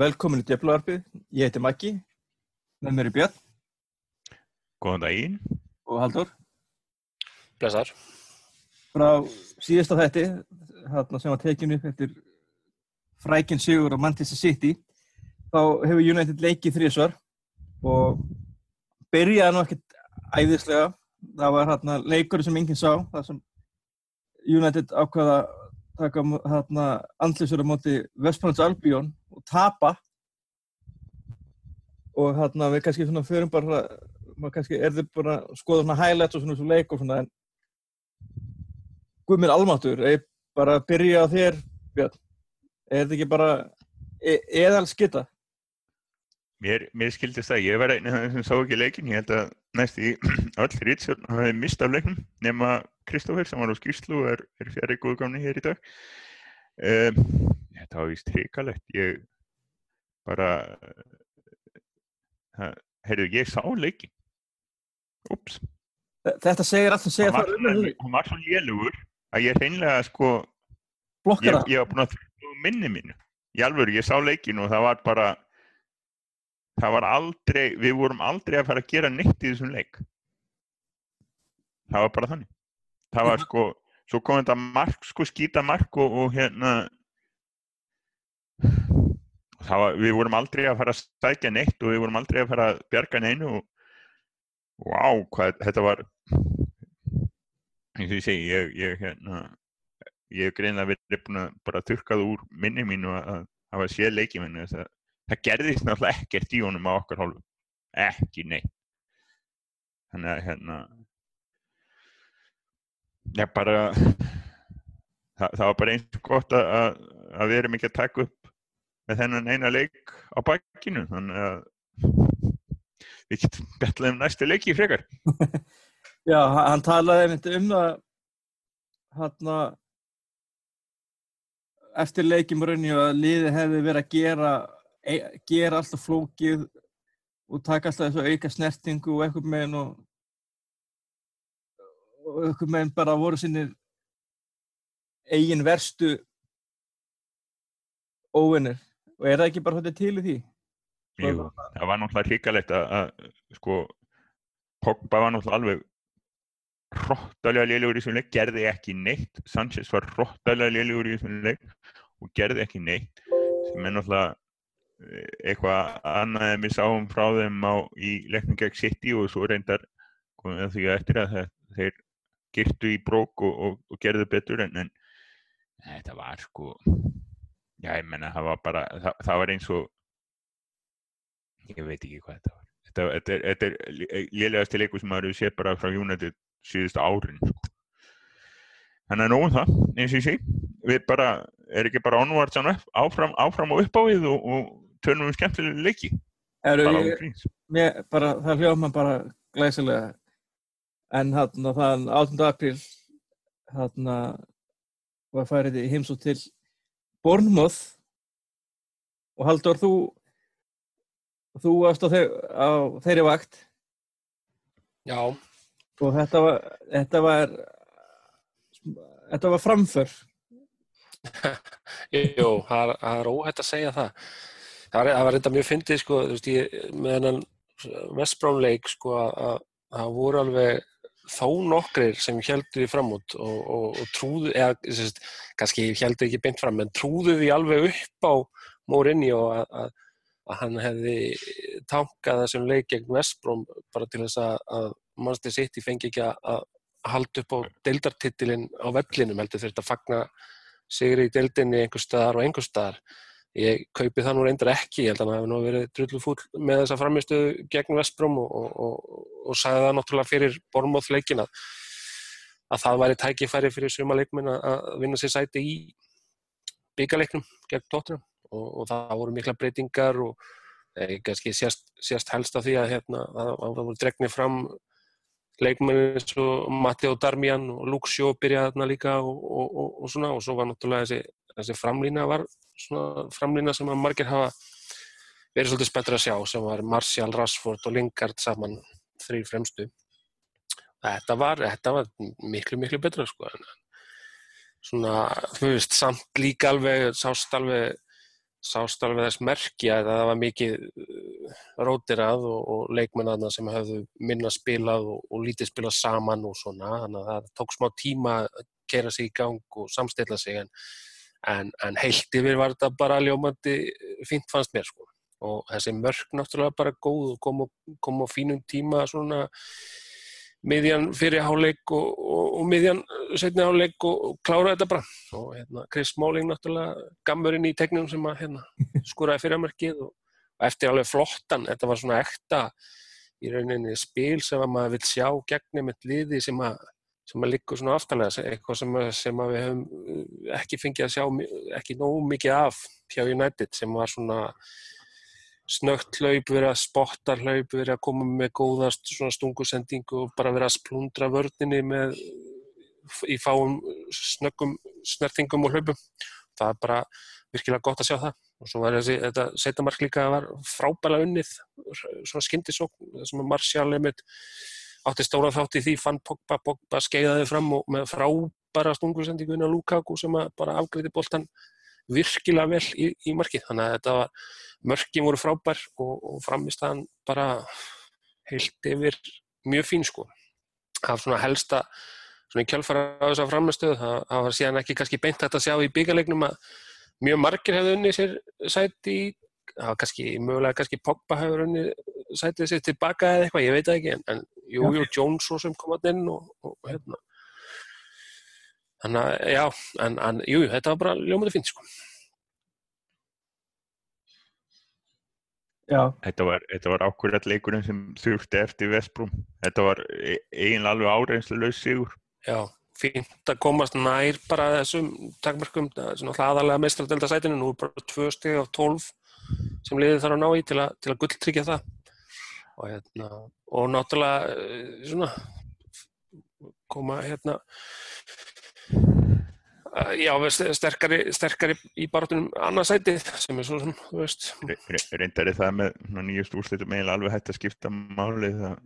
Velkomin í Djöflavarpið, ég heiti Maggi, með mér er Björn Góðan daginn. og Haldur. Blessar. Frá síðasta þætti, þarna sem var tekinu upp eftir frækinn sigur á Manchester City, þá hefur United leikið þrísvar og byrjaði nú ekkert æðislega. Það var hérna leikur sem enginn sá, það sem United ákvaða að taka hérna andlisur á móti Vestbrans Albion og tapa og hérna við kannski svona förum bara maður kannski er þið bara að skoða svona highlights og svona svona leik og svona en Guð minn almáttur, ég bara að byrja á þér Björn, er þetta ekki bara e eðal skitta? Mér, mér skildist það, ég var þeim sem sá ekki leikin, ég held að næst í öll Rítsjörn hafi mist af leiknum nema Kristófer sem var á skýrslu og er, er fjari góðgáni hér í dag. Um, þetta var vist hrikalegt, ég bara, uh, heyrðu, ég sá leikin. Úps, Þetta segir allt sem segir það hann var svo lélugur að ég hreinlega sko, blokkara. ég var búin að minni mínu. Í alvöru, ég sá leikin og það var bara það var aldrei, við vorum aldrei að fara að gera neitt í þessum leik. Það var bara þannig. Það var sko, svo kom þetta mark sko skýta mark og, og hérna var, við vorum aldrei að fara að stækja neitt og við vorum aldrei að fara að bjarga neinu og Vá, hvað þetta var eins og ég segi, ég, ég hérna ég hef greinlega verið búin að bara þurkað úr minni mínu að að hafa séð leikið minni þess að það gerðist náttúrulega ekkert í honum á okkar hálfu. Ekki neitt. Þannig að hérna ég bara það, það var bara eins og gott að, að, að við erum ekki að taka upp með þennan eina leik á bakkinu þannig að við getum betlað um næstu leiki frekar. Já, hann hann talaði einmitt um það hérna eftir leikjum raunni að liðið hefði verið að gera e, gera alltaf flókið og taka alltaf þessu auka snertingu og eitthvað meginn og og eitthvað meginn bara voru sinnir eigin verstu óvinnir og er það ekki bara þetta til í því? Jú, það var náttúrulega hrikalegt að, að sko Pogba var náttúrulega alveg hróttalega lélugur í þessum leik, gerði ekki neitt Sanchez var hróttalega lélugur í þessum leik og gerði ekki neitt sem er náttúrulega eh, eitthvað annað en við sáum frá þeim á, í leiknum gegn City og svo reyndar komið að því að eftir að það, þeir girtu í brók og, og, og gerðu betur en, en þetta var sko já ég menna það var bara það, það var eins og ég veit ekki hvað þetta var þetta, þetta er, þetta er lélegasti leikur sem maður hefur séð bara frá United síðustu árin sko. þannig að nógum það eins og ég sé, við bara er ekki bara onwards áfram, áfram og upp á við og, og tölum um skemmtilega leiki Eru, ég, mér, bara, það hljóma bara glæsilega en þarna þann 8. apríl þarna var færið í heimsó til Bournemouth. Og Haldur þú þú varst á, þeir, á þeirri vakt. Já, og þetta var þetta var þetta var framför. Jú, það er- óhætt að segja það. Það var, það var reynda mjög fyndið, sko, þú veist, ég, með hennan Vestbránleik, sko, að að það voru alveg þó nokkrir sem heldur því fram út og, og, og trúðu, eða sérst, kannski heldur ekki beint fram, en trúðu því alveg upp á Mourinho að, að, að hann hefði tankað þessum leik gegn Vestbróm bara til þess að, að Manchester City fengi ekki að, halda upp á deildartitilinn á vellinum, heldur þurft að fagna sigri í deildinni einhver staðar og einhver staðar. Ég kaupi það nú reyndar ekki, ég held að hann hafi nú verið drullu fúll með þessa framistuðu gegn Vestbrom og, og, og, og sagði það náttúrulega fyrir Bormóð leikin að, að það væri tækifæri fyrir suma leikmenn að vinna sér sæti í byggaleiknum gegn Tottenham og, og það voru mikla breytingar og eh, kannski sérst, sérst helst af því að hérna, að, að það voru dregnir fram leikmenn eins og Matteo Darmian og Shaw byrjaði þarna líka og, og, og, og svona og svo var náttúrulega þessi, þessi framlýna var svona framlýna sem að margir hafa verið svolítið spenntur að sjá sem var Martial, Rashford og Lingard saman þrý fremstu. Þetta var, þetta var miklu miklu betra sko svona, þú veist, samt líka alveg sást alveg sást alveg þess merkja að það var mikið uh, rótirað og, og leikmennaðna sem hefðu minna spilað og, og lítið spilað saman og svona þannig að það tók smá tíma að gera sig í gang og samstilla sig en, en, en heilt yfir var þetta bara ljómandi fínt fannst mér sko. Og þessi mörk náttúrulega bara góð og kom, kom á fínum tíma svona miðjan fyrir háleik og, og, og miðjan setni háleik og, og klára þetta bara. Og hérna, Chris Smalling náttúrulega gammurinn í tegnum sem að hérna, skúraði fyrirmerkið og eftir alveg flottan, þetta var svona ekta í rauninni spil sem að maður vil sjá gegnum eitt liði sem að sem að líka svona aftalega, eitthvað sem, sem að við hefum uh, ekki fengið að sjá ekki nógu mikið af hjá United sem var svona snögt hlaup, verið að spotta hlaup, verið að koma með góðast stungusendingu og bara verið að splundra vördninni með í fáum snöggum snertingum og hlaupum. Það er bara virkilega gott að sjá það. Og svo var þessi, þetta setamark líka var frábæla unnið, svona skyndisókn, þessum að Marcial einmitt átti stóra þátt í því, fann Pogba, Pogba skeiðaði fram og með frábæra stungusendingu inn á Lukaku sem bara afgriði bóltan virkilega vel í, í markið. Þannig að þetta var, mörkin voru frábær og, og framist hann bara heilt yfir mjög fín sko. Það var svona helsta svona kjálfara á þessa framistöðu, það, það var síðan ekki kannski beint að sjá í byggalegnum að mjög margir hefði unni sér sæti í, það var kannski, mögulega kannski Pogba hefur unni sætið sér tilbaka eða eitthvað, ég veit ekki, en, en jú, jú, Jones svo sem kom að inn og, og hérna. Þannig að, já, en, en jú, þetta var bara ljómaði fint, sko. Já, Þetta var, þetta var ákveðat leikurinn sem þurfti eftir Vestbrún. Þetta var e- eiginlega alveg áreinslu laus sigur. Já, fínt að komast nær bara þessum takmarkum, það er svona aðalega meistradölda sætinu, nú er bara tvö steg af tólf sem liðið þarf að ná í til að, til að gulltryggja það og, hérna, og náttúrulega eh, svona koma hérna eh, já, sterkari, sterkari í barátunum annarsæti sem er svona, þú veist Re- re- Reyndar er það með nýjust úrslitum eiginlega alveg hægt að skipta máli. Það,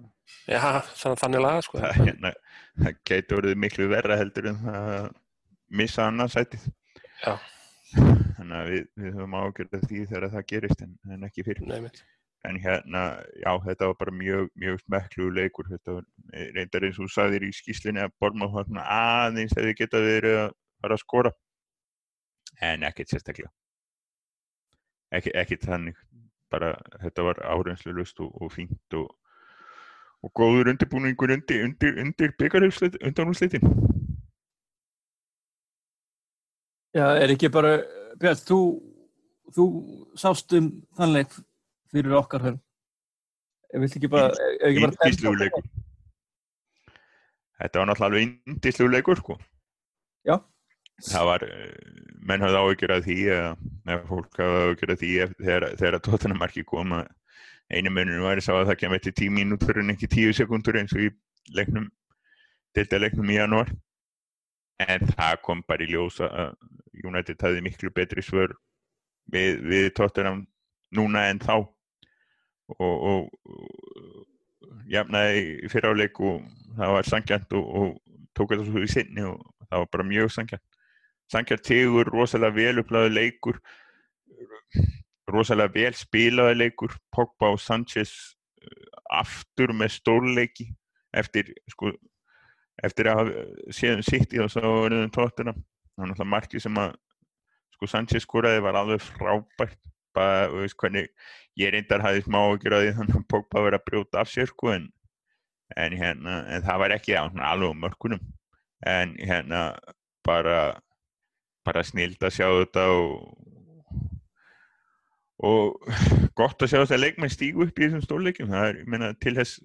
já, þannig, þannig laga sko það, hérna, það gæti orðið miklu verra heldur en það að missa annarsætið. Já. Þannig að við, við höfum ágjörða því þegar það gerist en, en ekki fyrir. Nei. En hérna, já, þetta var bara mjög, mjög smekklu leikur. Þetta var eh, reyndar eins og þú sagðir í skýslinni að Borma var svona aðeins hefði getað verið að fara að skora. En ekkert sérstaklega. Ekki, ekkert þannig. Bara þetta var árenslu lust og, og fínt og, og góður undirbúningur undir, undir, undir byggarúslitin. já, er ekki bara, Björn, þú, þú sást um þannleik fyrir okkar höfn. Ég vilt ekki bara, ekki bara Indislegu leikur. Þetta var náttúrulega alveg indislegu leikur, sko. Já. Það var, eh, menn hafði af því, eða fólk hafði af því þegar, tóttunamarki kom að einu muninu sá að það kemur eftir tíu mínútur en ekki tíu sekundur eins og í leiknum, delta leiknum í janúar. En það kom bara í ljós að United hafði miklu betri svör við, við tóttunam núna en þá og, og, og jafnaði í fyrráleik og það var sangjant og, og tók þetta svo í sinni og það var bara mjög sangjant sangjant tegur, rosalega vel upplæðu leikur rosalega vel spilaði leikur. Pogba og Sanchez eh, aftur með stórleiki eftir sko eftir að séðum sitt í þess að verðum tóttina það var náttúrulega markið sem að sko Sanchez skoraði var alveg frábært bara, þú veist hvernig ég reyndar hafði smá að gera því þannig að Pogba verið að brjóta af sér sko en, en hérna, en það var ekki á svona alveg á mörkunum. En hérna bara bara snild að sjá þetta og og gott að sjá þess að leikmenn stígu upp í þessum stórleikjum. Það er, ég meina, til þess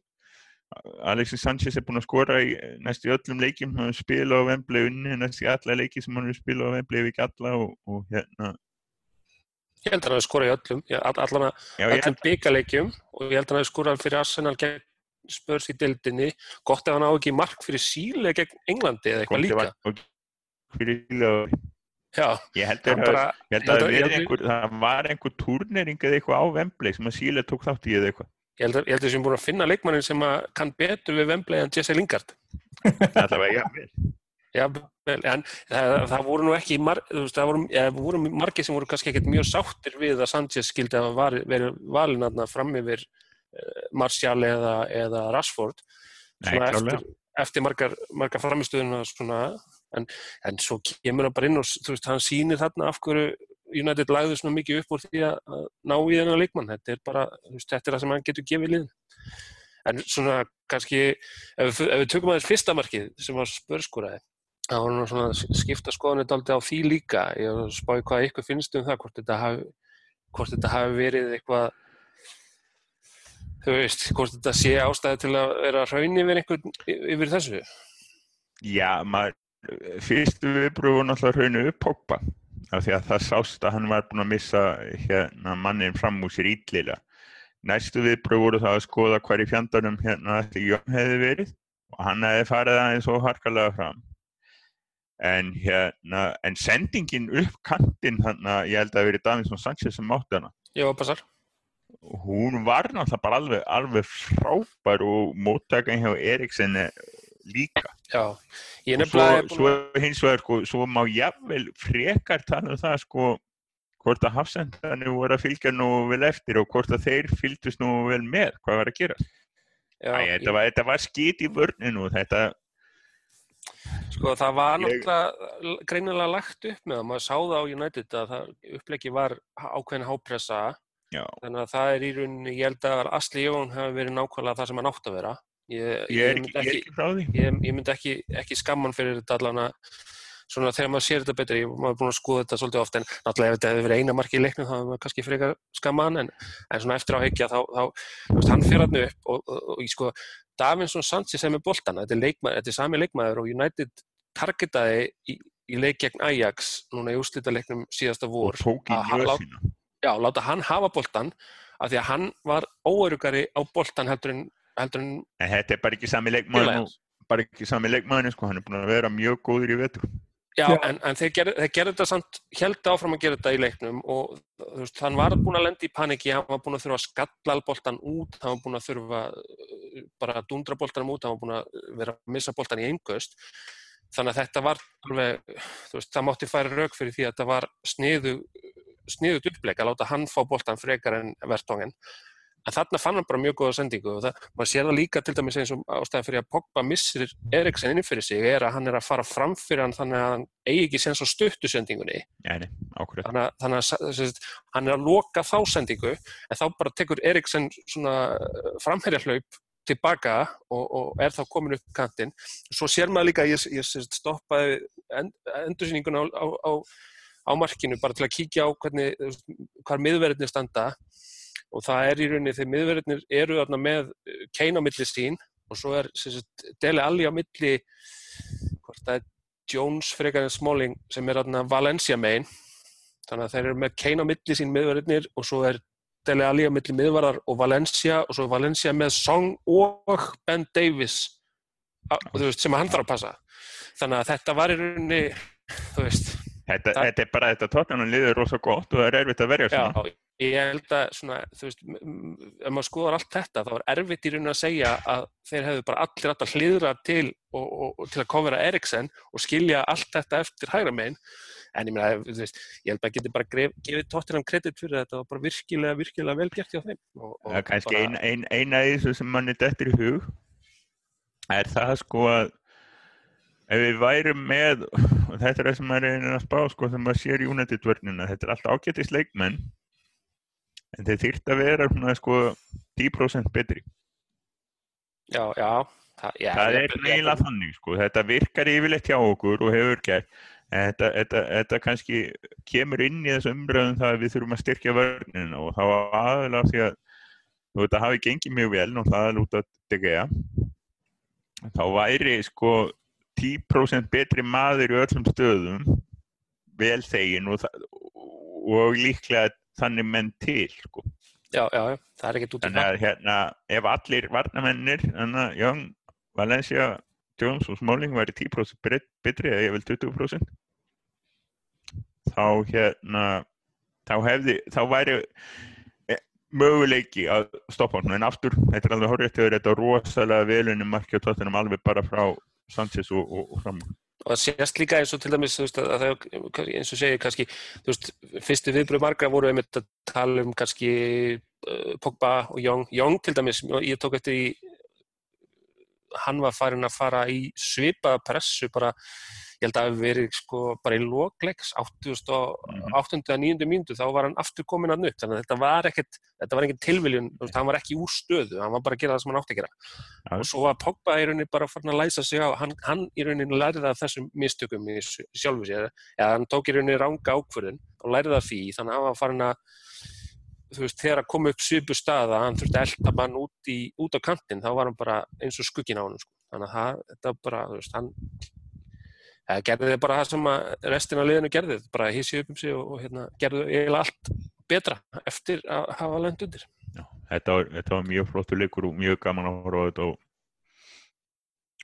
Alexis Sanchez er búinn að skora í næstu öllum leikjum, hann spilað á Wembley unni næstu alla leiki sem hann spilað á Wembley ef ekki alla og, og hérna Ég held að hann hafi skorað í öllum, allan að öllum byggaleikjum og ég held að hann hafi skorað fyrir Arsenal gegn spörs í dildinni gott ef hann á ekki mark fyrir síle gegn Englandi eða eitthvað líka var- og fyrir líka Já, ég held að bara, Ég held Ég að held það að- held- einhver, var einhver turnering eða eitthvað á Wembley sem að Síle tók þátt í eða eitthvað. ég held að, ég held að við séum búin að finna leikmannin sem að kann betur við Wembley en Jesse Lingard Það var ég vel. Já, vel, en það, það voru nú ekki mar, veist, það voru, ja, voru margir sem voru kannski ekkert mjög sáttir við að Sanchez skildi að var, verið valin aðna fram yfir uh, Martial eða, eða Rashford. Nei, eftir, eftir margar, margar framistöðuna svona, en, en svo kemur hann bara inn og veist, hann sýnir þarna af hverju United lagði svona mikið upp úr því að ná í þennan leikmann, þetta er bara veist, þetta er það sem hann getur gefið liðin en svona kannski ef ef við tökum aðeins fyrsta markið sem var spörskúraði það var nú svona skipta skoðanir daldi á því líka ég spáði hvað ykkur finnst um það hvort þetta hafi, hvort þetta hafi verið eitthvað þú veist, hvort þetta sé ástæði til að vera raun yfir einhvern yfir þessu Já, maður, fyrstu viðbröðu var náttúrulega raunu upp Pogba af því að það sást að hann var búinn að missa hérna mannin fram úr sér ítlilega. Næstu viðbröðu voru það að skoða hver í fjandarnum hérna þetta Jón hefði verið og hann hefði farið aðeins og harkalega fram. En hérna, en sendingin upp kantinn þarna, ég held að það verið Davidsson Sanchez sem átti hana. Já, passar Hún var náttúrulega bara alveg, alveg frábær og móttakan hjá Eriksen líka. Já, ég er Og svo, nefnilega svo hins vegar sko, svo má jafnvel frekar tala um það sko hvort að hafsendarnir voru að fylgja nú vel eftir og hvort að þeir fylgdust nú vel með hvað var að gera. já, Æ, þetta, var, þetta var skýt í vörninu þetta, Sko það var Ég- náttúrulega greinilega lagt upp með það, maður sá það á United að það upplegi var ákveðin hápressa. Já, þannig að það er í rauninni, ég held að Asli Jón hafi verið nákvæmlega það sem hann átt að vera. Ég, ég er myndi ekki, ég ekki ég, ég ekki, ekki skamman fyrir þetta allan að svona þegar maður sér þetta betur, ég maður er búin að skoða þetta svolítið oft en náttúrulega ef þetta hefði verið eina marki í leiknum þá hefði maður kannski frekar skamman en, en svona eftir á heikja þá, þá veist, hann fyrir hann upp og, og, og, sko, Davinsson Sanchez er með boltana, þetta er, leikmaður, þetta er sami leikmaður og United targetaði í, í leik gegn Ajax núna í úrslitaleiknum síðasta Og vor að lá- já, láta hann hafa boltan af því að hann var óörugari á boltan heldur en, heldur en En þetta er bara ekki sami leikmaður bara ekki sami leikmaður, sko, hann er búin að vera mjög góður í vetur. Já, Já. en, en þeir gerðu þeir gerðu þetta samt, held áfram að gera þetta í leiknum og veist, hann var búinn að lenda í paniki, hann var búinn að þurfa að skalla boltan út, hann var búinn að þurfa uh, bara að dundra boltanum út, hann var búinn að vera að missa boltan í eingöst. Þannig að þetta var alveg, þú veist, það mátti færa rauk fyrir því að þetta var sniðu, sniðut uppleik að láta hann fá boltan frekar en verðtóngin. En þarna fann hann bara mjög góða sendingu og það, maður sér það líka til dæmis eins og ástæðan fyrir að Pogba missir Eriksen inn fyrir sig er að hann er að fara fram fyrir hann þannig að hann eigi ekki sen svo stuttu sendingunni. Nei, nei. Þannig að, þannig að hann er að loka þá sendingu en þá bara tekur Eriksen svona framherja hlaup tilbaka og, og er þá komin upp kantinn. Svo sér maður líka, ég, ég stoppaði end, endursýninguna á, á, á, á markinu bara til að kíkja á hvernig, hvar miðverðinir standa og það er í rauninni þegar miðverðinir eru þarna með Kane á milli sín og svo er Dele Alli á milli hvort það er Jones frekar en Smalling sem er þarna Valencia megin. Þannig að þeir eru með á milli sín miðverðinir og svo er Dele Alli á milli miðvarar og Valencia og svo er Valencia með Song og Ben veist, sem að hann þarf að passa. Þannig að þetta var í rauninni þú veist, Þetta, Það- þetta er bara, þetta tóttanum liður rosa gott og það er erfitt að verja Já, svona. ég held að svona, þú veist, ef maður skoðar allt þetta þá er erfitt í rauninu að segja að þeir hefðu bara allir alltaf hlýðra til og, og, og til að kofera Eriksen og skilja allt þetta eftir hægra megin. En ég meina, þú veist, ég held að geti bara gref, gefið tóttinam kredit fyrir þetta og bara virkilega, virkilega vel gert hjá þeim. Og, og Það er kannski bara- ein, ein, eina í þessu sem manni dettur í hug er það sko að ef við værum með og þetta er það sem maður er að spá sko þegar maður sér United vörnina þetta er alltaf ágættis leikmenn en þeir þýrt að vera svona sko 10% betri. Já, já, það, já, það er neila þannig sko þetta virkar yfirleitt hjá okkur og hefur gert en þetta, þetta, þetta kannski kemur inn í þessu umræðum það að við þurfum að styrkja vörnina og þá aðalega því að að hafi gengið mjög vel og það er út að degja þá væri sko 10% betri maður í öllum stöðum vel þegin og, og líklega þannig menn til sko. já, já, já, það er ekkert út í þannig það að hérna ef allir varnamennir þannig að Young, Valencia Jones og Smalling væri 10% bet- betri eða ég vil 20% þá hérna þá hefði, þá væri eh, möguleiki að stoppa hann en aftur, þetta er alveg þegar þetta er rosalega á tóttunum alveg bara frá Sanchez og, og, og fram og það sést líka eins og til dæmis veist, að það, eins og segir kannski veist, fyrstu viðbröð margra voru einmitt að tala um kannski uh, Pogba og Young, Young til dæmis ég tók eftir í hann var farin að fara í svipaða pressu bara ég held að það hefði verið sko bara í lókleiks 8. og 9. mínútu þá var hann aftur komin að nutt þannig að þetta var ekkert, þetta var ekkert tilviljun hann var ekki úr stöðu, hann var bara að gera það sem hann átti að gera ja. og svo var Pogba í rauninni bara farin að læsa sig á, hann, hann í rauninni lærið af þessum mistökum í sjálfu sér eða hann tók í rauninni ranga ákvörðun og lærið af því, þannig að hann var farin að þú veist, þegar að koma upp svipu stað að hann þurfti að elda mann út, í, út á kantin þá var hann bara eins og skuggin á hann sko. þannig að það, þetta bara, þú veist, hann það gerði þið bara það sem að restin af liðinu gerði, bara hísi upp um sig og, og hérna, gerði eiginlega allt betra eftir að hafa lönd undir. Já, þetta var, þetta var mjög flottu leikur og mjög gaman að horfa á þetta og,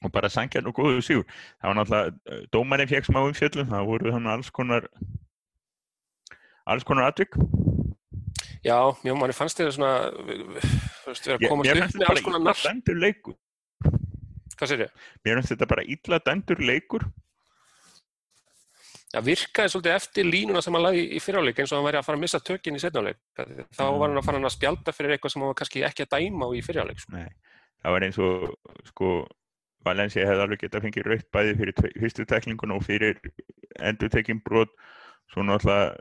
og bara sangjarn og góðu sígur. Það var náttúrulega, dómarinn fekk smá umfjöldum, það voru þannig alls konar alls konar atvik. Já, mjög manni fannst þetta svona, veist, vera að komast upp með alls konar narr. Hvað sér ég? Mér fannst þetta bara illa dæmdur leikur það virkaði svolítið eftir línuna sem hann lagði í fyriráleik eins og hann væri að fara að missa tökinn í setnáleik þá var hann að fara að spjálta fyrir eitthvað sem hann var kannski ekki að dæma á í fyriráleik sko. það var eins og sko Valencia hefði alveg gett að fengið rautt bæði fyrir fyrstu tekningun og fyrir endur tekinn brot. Svo náttúrulega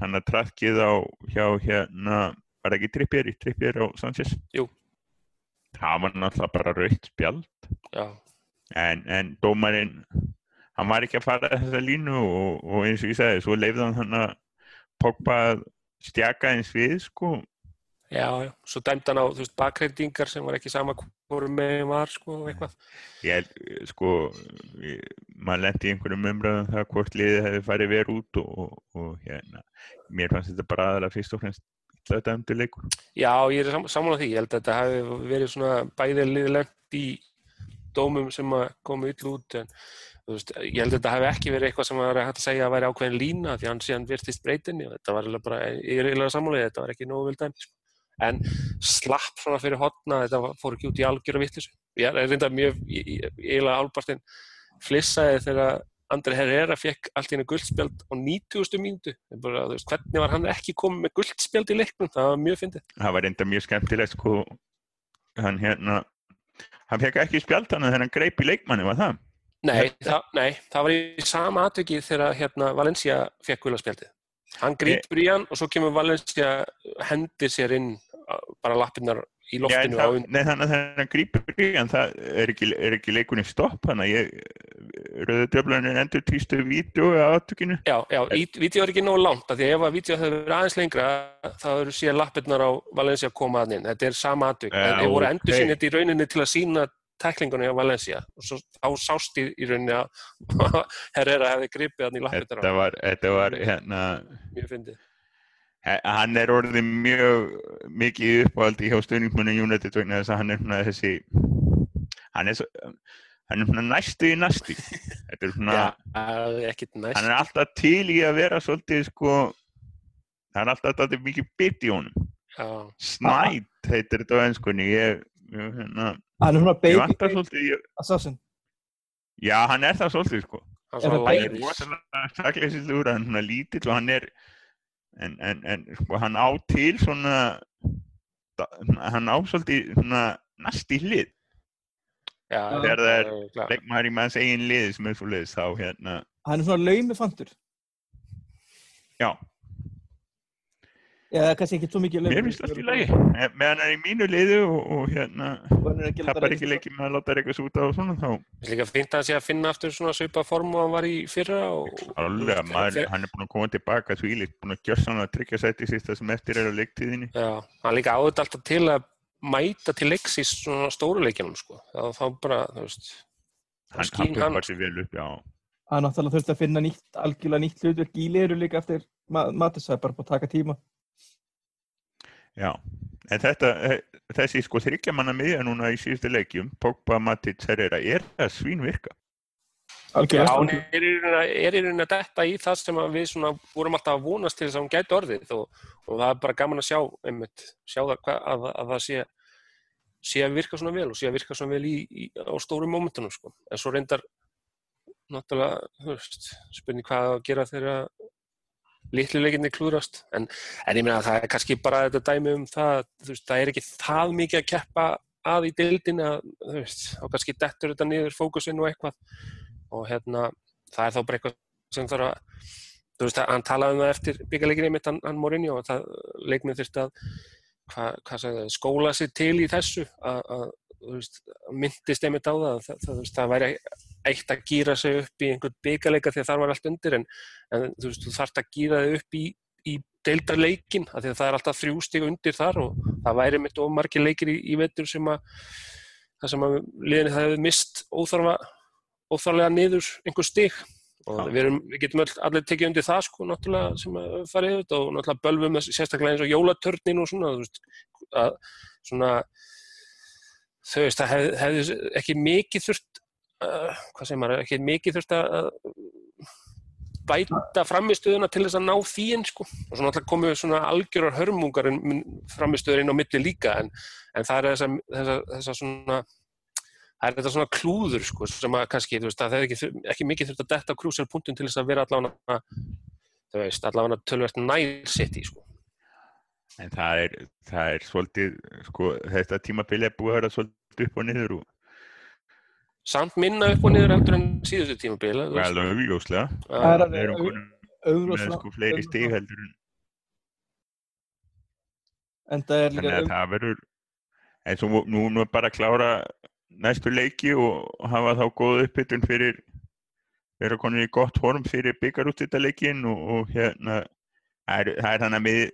hann að trafkið á hjá hérna var ekki trippjör í trippjör á Sanchez? Jú. það var náttúrulega bara rautt spjald. En, en dómarinn hann var ekki að fara þessa línu og, og eins og ég sagði, svo leifði hann hann að Pogba stjaka eins við sko. Já, já, svo dæmd hann á, þú veist, bakreindingar sem var ekki sama hvorum með var sko, eitthvað. Ég, sko maður lendi í einhverjum umröðum um það hvort liðið hefði farið verið út og, og, og hérna, mér fannst þetta bara aðalega fyrst og fremst þetta umdur leikur. Já, ég er sam samanlega því, ég held að þetta hefði verið svona bæðið liðilegt í dómum sem að koma yll út en Veist, ég held að þetta hef ekki verið eitthvað sem var hægt að segja að væri ákveðin lína því hann síðan virtist breytinni og þetta var bara, ég er eiginlega sammálega, þetta var ekki nógu vel dæmt sko. en slapp svona fyrir hotna, þetta fór ekki út í algjör og vittis ég er reynda mjög, eiginlega álbartinn flissaði þegar Andri Herrera fekk allt í hennu guldspjald á 90. mínútu hvernig var hann ekki komið með guldspjald í leiknum, það var mjög fyndið Það var reynda mjög skemmtilegt sko hann hérna hann fekk ekki spjald hann þegar hann greip í leikmanni, var það? Nei, það, nei, það var í sama aðtökið þegar hérna, Valencia fekk guðlarspjaldið. Hann grýpur í hann og svo kemur Valencia hendir sér inn bara lappinnar í loftinu Já, það, Nei, þannig að hann grýpur í hann það er ekki, ekki leikunni stopp hann að döflanin endur týstu vídeo á aðtökinu. Já, já, vídeo er ekki nógu langt af því ef að vídeo hefur verið aðeins lengra þá eru síðan lappinnar á Valencia að koma að inn. Þetta er sama aðtök. En það voru endur sín þetta í rauninni til að sína tæklingunni á Valencia og svo á sást í, rauninni að Herrera hefði gripið hann í lappinnar þetta var, þetta var hérna mjög fyndið. Hann er orðið mjög mikið uppáhaldi hjá stöðningsmunni United vegna þess að hann er svona þessi hann er, svo, hann er svona næstu í næstu þetta er svona ja, hann er alltaf til í að vera svolítið sko hann er alltaf alltaf mikið bytt í honum. Snætt heitir þetta á ennskunni ég, hérna Hann er svona baby svolítið, assassin. Já, hann er það svolítið sko. Hann er rosalega sakleisilegur, hann er svona lítill og hann er, en, en, en sko, hann á til svona, hann á svolítið svona næst í hlið. Þegar það er leikmæri með hans eigin lið sem er svo liðs, þá hérna. Hann er svona laumufantur. Já. Já, kannski ekki svo mikið Mér finnst allt í lagi, með hann er í mínu liðu og, og hérna tapar ekki leikið með að láta það eitthvað út á svona þá. Það er líka fint að sé að finna aftur svona svipa form og hann var í fyrra og... Alveg, maður, hann er búin að koma tilbaka svo ílitt, búin að gjörsa hann að tryggja sæti sísta sem eftir er á leiktíðinni. Já, hann líka áður alltaf til að mæta til leiks í svona stóru leikinum sko, þá bara, þú veist, hann skýn hann. Já. Hann náttúrulega þurfti að finna nýtt, algjörlega nýtt hlutverk í liður líka eftir Matisæð, bara búin að taka tíma. Já, en þetta, eh, þessi sko þryggjamanna miðja núna í síðustu leikjum, Pogba, Matic, Herrera, er það svínvirka? Já, hún er í rauninni að detta í það sem við svona vorum alltaf að vonast til þess að hún gæti orðið og, og það er bara gaman að sjá, einmitt, sjá það, að, að, að það sé, sé að virka svona vel og sé að virka svona vel í, í, á stórum mómentunum sko. En svo reyndar náttúrulega, spurning hvað að gera þegar litluleikinni klúrast, en, en ég meina að það er kannski bara þetta dæmi um það, þú veist, það er ekki það mikið að keppa að í deildin að, þú veist, þá kannski dettur þetta niður fókusinn og eitthvað. Og hérna, það er þá bara eitthvað sem þarf að, þú veist, hann talaði um það eftir byggjarleikinni mitt, hann, hann Morinni og það leikmið þurfti að, hva sagði skóla sig til í þessu að, að þú veist, myndist einmitt á það, það, það, það væri eitt að gýra sig upp í einhvern byggaleika því að það var allt undir en, en þú veist, þú þarfst að gýra þig upp í, í deildarleikin af því að það er alltaf þrjú stíg undir þar og það væri mitt of margir leikir í, í vettur sem að það sem að liðinni það hefur mist óþarfa, óþarlega niður einhver stíg og við, erum, við getum all, allir tekið undir það sko náttúrulega sem að fara yfir þetta og náttúrulega bölvum sérstaklega eins og jólatörnin og svona, veist, að, svona þau veist, það hefði hef ekki mikið þurft uh, hvað segir maður, ekki mikið þurft að bæta framistuðuna til þess að ná þín sko. og svona alltaf komu svona algjörar hörmungar framistuður inn á milli líka en, en það er þessa, þessa, þessa svona það er þetta svona klúður sko, sem að kannski, veist, það hefði ekki, ekki mikið þurft að detta á krúsjálfpunktum til þess að vera allavega þú veist, allavega tölvert nær sitt í sko En það er, það er svolítið, sko, þetta tímabili er búið að vera svolítið upp og niður og... Samt minna upp og niður heldur en síðustu tímabili. Vel, augljóslega. Það Það er okkur með sko fleiri stig heldur en... Það er líka... Þannig að það verður, eins og nú er bara að klára næstu leiki og hafa þá góð uppbytun fyrir, vera konið í gott horm fyrir byggarúttitaleikin og, og hérna, það er, það er þannig að við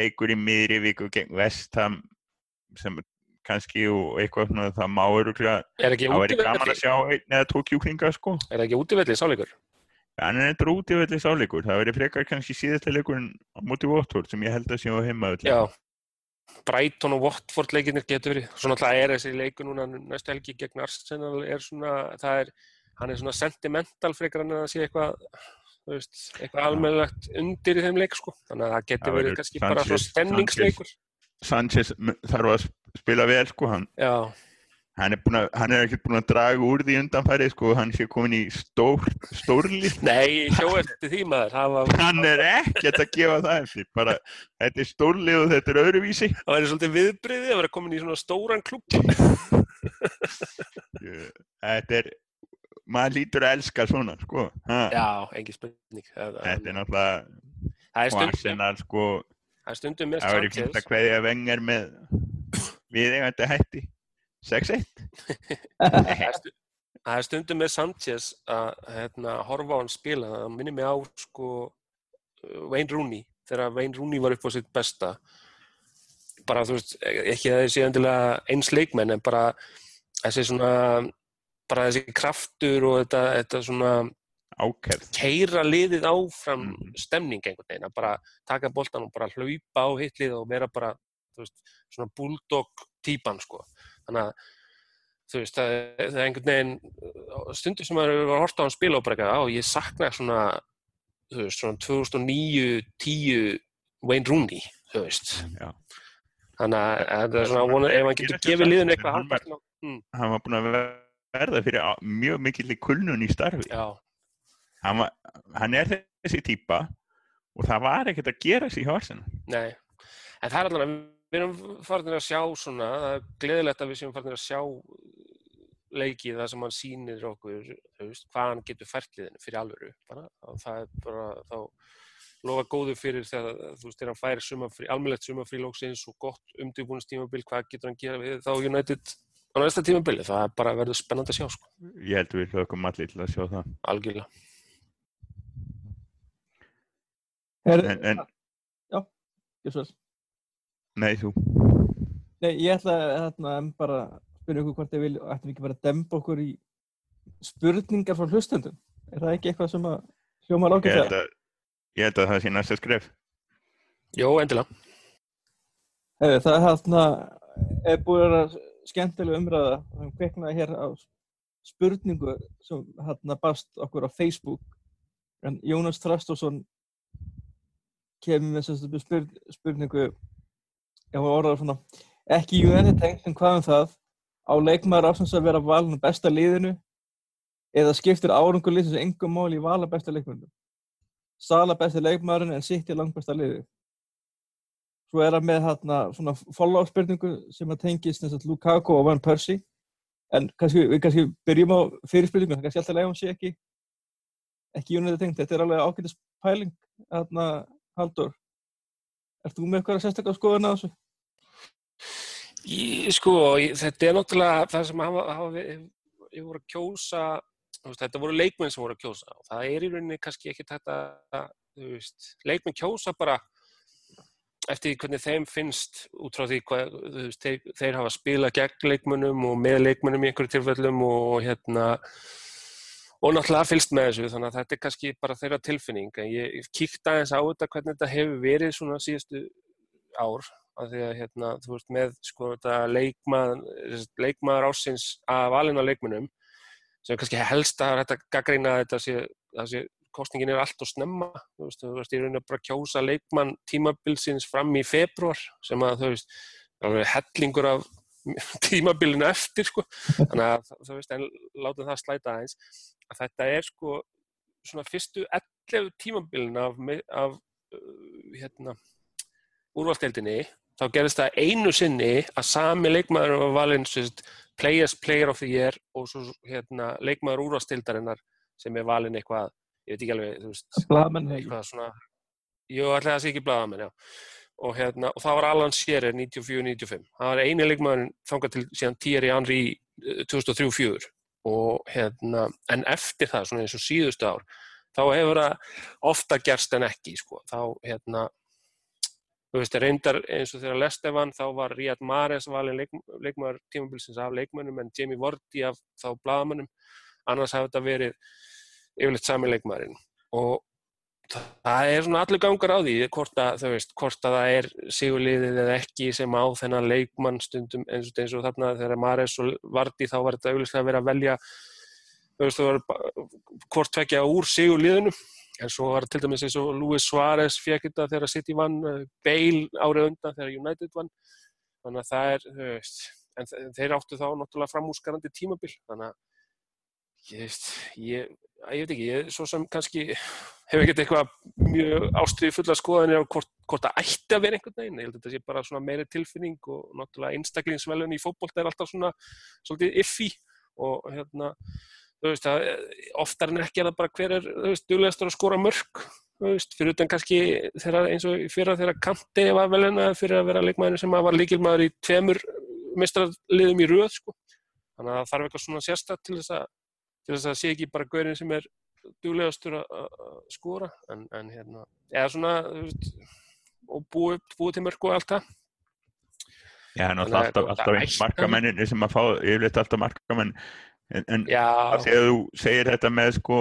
leikur í miðri viku gegn Vestham sem kannski og eitthvað svona það má öruglega Er það væri gaman að sjá einn eða tvo kjúklinga sko Er ekki útivelli sáleikur? hann er eitthvað útífelli sáleikur það væri frekar kannski síðasta leikurinn á móti Votvort sem ég held að sé á heima Já. Brighton og Watford leikinnir getur verið. Svo náttúrulega er þessi leikur núna næstu helgi gegn Arsenal er svona, það er, hann er svona sentimental frekar en að það sé eitthvað veist, eitthvað almennilegt undir í þeim leik sko. Þannig að það getur Það verið kannski bara svona Sanchez- stemningsleikur. Sanchez þarf að spila vel sko hann, Já, hann er, að- hann er ekkert búin að draga úr því undanfæri sko hann sé komin í stór, stórlið. Nei, hjó eftir því maður, var, hann er ekkert að gefa það eftir bara, þetta er stórlið og þetta er öðruvísi. Það væri svolítið viðbriði að vera komin í svona stóran klúb. Þetta er maður lítur að elska svona sko ha, Já, engin spurning. Þetta er náttúrulega það er Arsenal sko það er stundum með það verður Sanchez. að kveðja vengar með við eigandi hætti. 6-1 Það er stu- það stundum með Sanchez að hérna, horfa á hann spila. Það minnir mig á sko Wayne Rooney, þegar Wayne Rooney var upp á sitt besta. Bara þú veist, ekki að þessi endilega eins leikmenn en bara þessi svona bara þessi kraftur og þetta, þetta svona ákærð. Keira liðið áfram Mhm. stemning einhvern veginn, að bara taka boltan og bara hlaupa á hitlið og vera bara veist, svona bulldog típan sko, þannig að þú veist, það, það er einhvern veginn stundur sem maður að horta á hann spila og bara eitthvað, á, ég sakna svona þú veist, svona 2009-10 Wayne Rooney, þú veist. Já. þannig að að það er svona, vona, ef hann getur gefið liðinu samt, eitthvað en hann var- haldast ná- mm, hann var búinn að verða fyrir á- mjög mikill kulnun í starfi. Já, hann, var, hann er þessi típa og það var ekkert að gera sig hjá Arsenal. Nei, en það er allavega, við erum farin að sjá svona, það er gleðilegt að við séum farin að sjá leikið það sem hann sýnir okkur, veist, hvað hann getur fært liðinu fyrir alvöru, bara, og það er bara, þá lofa góðu fyrir þegar, þú veist, þegar hann fær sumafrí, almennlegt sumafrí lóksins og gott umdýrbúinistímabil, hvað getur hann gera við þá United á næsta tímabili, það er bara verður spennandi að sjá, sko, ég held við hlökum allir til að sjá það. Algjörlega. Her, en, en ég svo nei þú Nei, ég ætla hérna, em bara spyrja ykkur hvort þið vil, ættum við ekki bara að demba okkur í spurningar frá hlustendum. Er það ekki eitthvað sem að hljóma ég það? að, ég held að það sé næsta skref Jó, endilega. Hefur, það er hérna, er búið að vera skemmtilega umræða, það kveiknaði hér á spurningu sem hérna bast okkur á Facebook. En Jónas Þrastosson kemur með þessu spurn, spurningu, ég var orðað svona, ekki United tengt en hvað um það, á leikmaður ásins að vera valin besta liðinu eða skiptir árangur liðsins engum mál í vala besta leikmönnum. Sala besti leikmæðurinn en City langt besta liðið. Svo er það með hérna svona follow-up spurningu sem að tengist þess að Lukaku og Van Persie. En kannski, við kannski byrjum á fyrirspurningu, það kannski alltaf leiðum sé ekki ekki United tengt. Þetta er alveg ágætis pæling, hérna Haldur. Ert þú með eitthvað að sérstaklega skoða á þessu? Ég, sko, ég, þetta er náttúrulega það sem hafa, hafa ég voru að kjósa, þetta voru leikmenn sem voru að kjósa og það er í rauninni kannski ekki þetta, veist, leikmenn kjósa bara eftir hvernig þeim finnst út frá því hvað, veist, þeir, þeir hafa spilað gegn leikmennum og með leikmennum í einhverju tilfellum og hérna og náttúrulega fylgst með þessu þannig að þetta er kannski bara þeirra tilfinning en ég kíkta eins á þetta hvernig þetta hefur verið svona síðustu ár af því að hérna, þú veist með sko þetta leikmað, leikmaður ásins af alina leikmunum sem kannski helst að þetta gaggrína þetta sé, sé kostningin er allt og snemma þú veist, þú veist, ég raunar bara að kjósa leikmann tímabilsins fram í februar sem að þú veist, hellingur af tímabilinu eftir sko. Þannig að þú veist, en láta það slæta aðeins. Að þetta er sko svona fyrstu 11 tímabilin af, af uh, hérna, úrvalstildinni þá gerist það einu sinni að sami leikmaður var valinn players player of the year og svo hérna, leikmaður úrvalstildarinnar sem er valinn eitthvað, ég veit ekki alveg þú veist, eitthvað svona Jú, alltaf það sé ekki blaðamenn, já og, hérna, og það var Alan Shearer 94-95 það var eini leikmaður þangað til síðan Thierry Henry 2003-04 og hérna, en eftir það, svona eins og síðustu ár, þá hefur það ofta gerst en ekki, sko, þá, hérna, þú veist, reyndar eins og þegar Lestevan, þá var Riyad Mahrez valin leik, leikmaður tímabilsins af leikmönnum, en Jamie Vardy af þá bladamönnum, annars hafði þetta verið yfirleitt sami leikmaðurinn. Og það er svona allir gangar á því hvort að, veist, hvort að það er sigurliðið eða ekki sem á þennan leikmann stundum eins og, eins og þarna þegar Mares og Vardi þá var þetta auðvitað að vera að velja veist, var, hvort tvekja úr sigurliðinu. En svo var til dæmis eins og Luis Suárez fekk þetta þegar City vann eh, Bale árið undan þegar United vann. Þannig að það er veist, en þeir áttu þá náttúrulega framúsgarandi tímabil. Þannig að ég, ég ég veit ekki, ég svo sem kannski hefur ekkert eitthvað mjög ástriði fulla skoðanir á hvort, hvort það ætti að vera einhvern veginn, ég held að þetta sé bara svona meiri tilfinning og náttúrulega einstaklingsvelun í fókbólt er alltaf svona svolítið iffi og hérna þú veist, það, oftar en ekki er það bara hver er, þú veist, duglegastur að skóra mörg þú veist, fyrir utan kannski þeirra, eins og fyrir að þeirra kanti var velina fyrir að vera leikmæðinu sem var líkilmaður í tveimur mestrarliðum í röð sko. þannig að það þarf eitthvað svona sérstat til þess að til þess að það sé ekki bara gaurin sem er duglegastur að skora en, en hérna, eða svona veist, og búið, búið til mörg og allt það. Já, er náttúrulega alltaf, alltaf einn markamennin sem að fá, yfirleitt alltaf markamenn en, en þegar þú segir þetta með sko,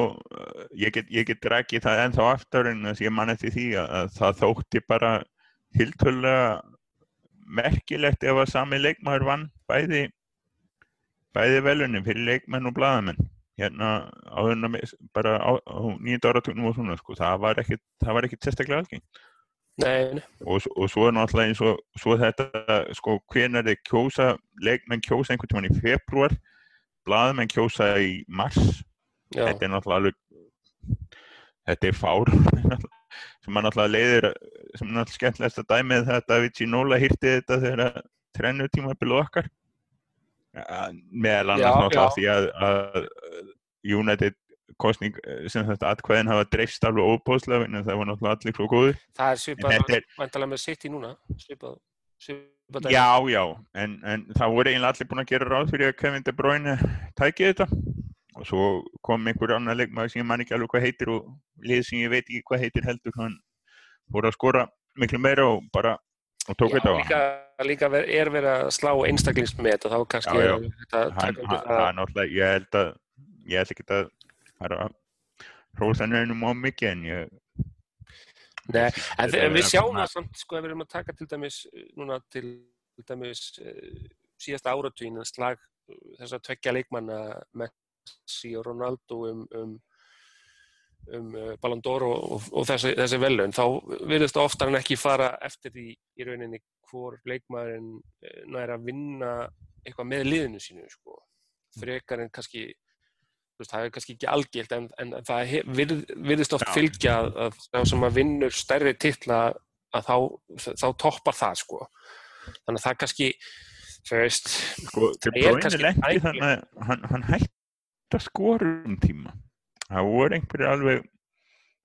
ég get, ég get drakið það ennþá aftur en þess að ég man eftir því að, að það þótti bara hildulega merkilegt ef að sami leikmaður vann bæði bæði velunum fyrir leikmenn og bladamenn hérna áðurna bara á, á nýjönda áratögnum og svona sko, það var ekkit, það var ekkit sérstaklega algengt. Og, og svo er náttúrulega eins og svo þetta sko hvernig er þið kjósa, leikmenn kjósa einhvern tíman í februar, blaðmenn kjósa í mars, Já. þetta er náttúrulega alveg, þetta er fár, sem maður náttúrulega leiðir, sem er náttúrulega skemmtilegast að dæmið þetta að við Nóla hýrti þetta þegar trennu tíma byrjuð okkar meðal annars náttúrulega því að, að United kostning sem þetta atkvæðin hafa dreifst alveg óbóðslega en það var náttúrulega allir frá góður Það er svipað vantalega með sitt í núna svipað, svipað Já, já, en, en það voru eiginlega allir búin að gera ráð fyrir að Kevin De Bruyne tækið þetta. Og svo kom einhver annar leikmaður sem ég man ekki alveg hvað heitir og lið sem ég veit ekki hvað heitir heldur hann voru að skora miklu meira og bara og tók þetta á líka er verið að slá einstaklingsmet og þá kannski já, já. Er hann, hann, hann náttúrulega ég held að ég held ekki að það er að hrósa nefnum á mikið en ég Nei, en þegar við sjáum það samt sko að við erum að taka til dæmis núna til, dæmis uh, síðasta áratvín slag þess að tvekja leikmanna Messi og Ronaldo um, um um uh, Ballon d'Or og, og, og þessi, þessi velun, þá virðist það oftar en ekki fara eftir því í rauninni hvor leikmaðurinn uh, næra að vinna eitthvað með liðinu sínu sko. frekar en kannski veist, það er kannski ekki algilt en, en það virð, virðist oft fylgja að, þá sem að vinnur stærri titla að þá, þá toppar það sko þannig að það kannski þú veist, sko, Það er kannski tæki. þannig að hann, hann hætti að skora um tíma það voru einhverju alveg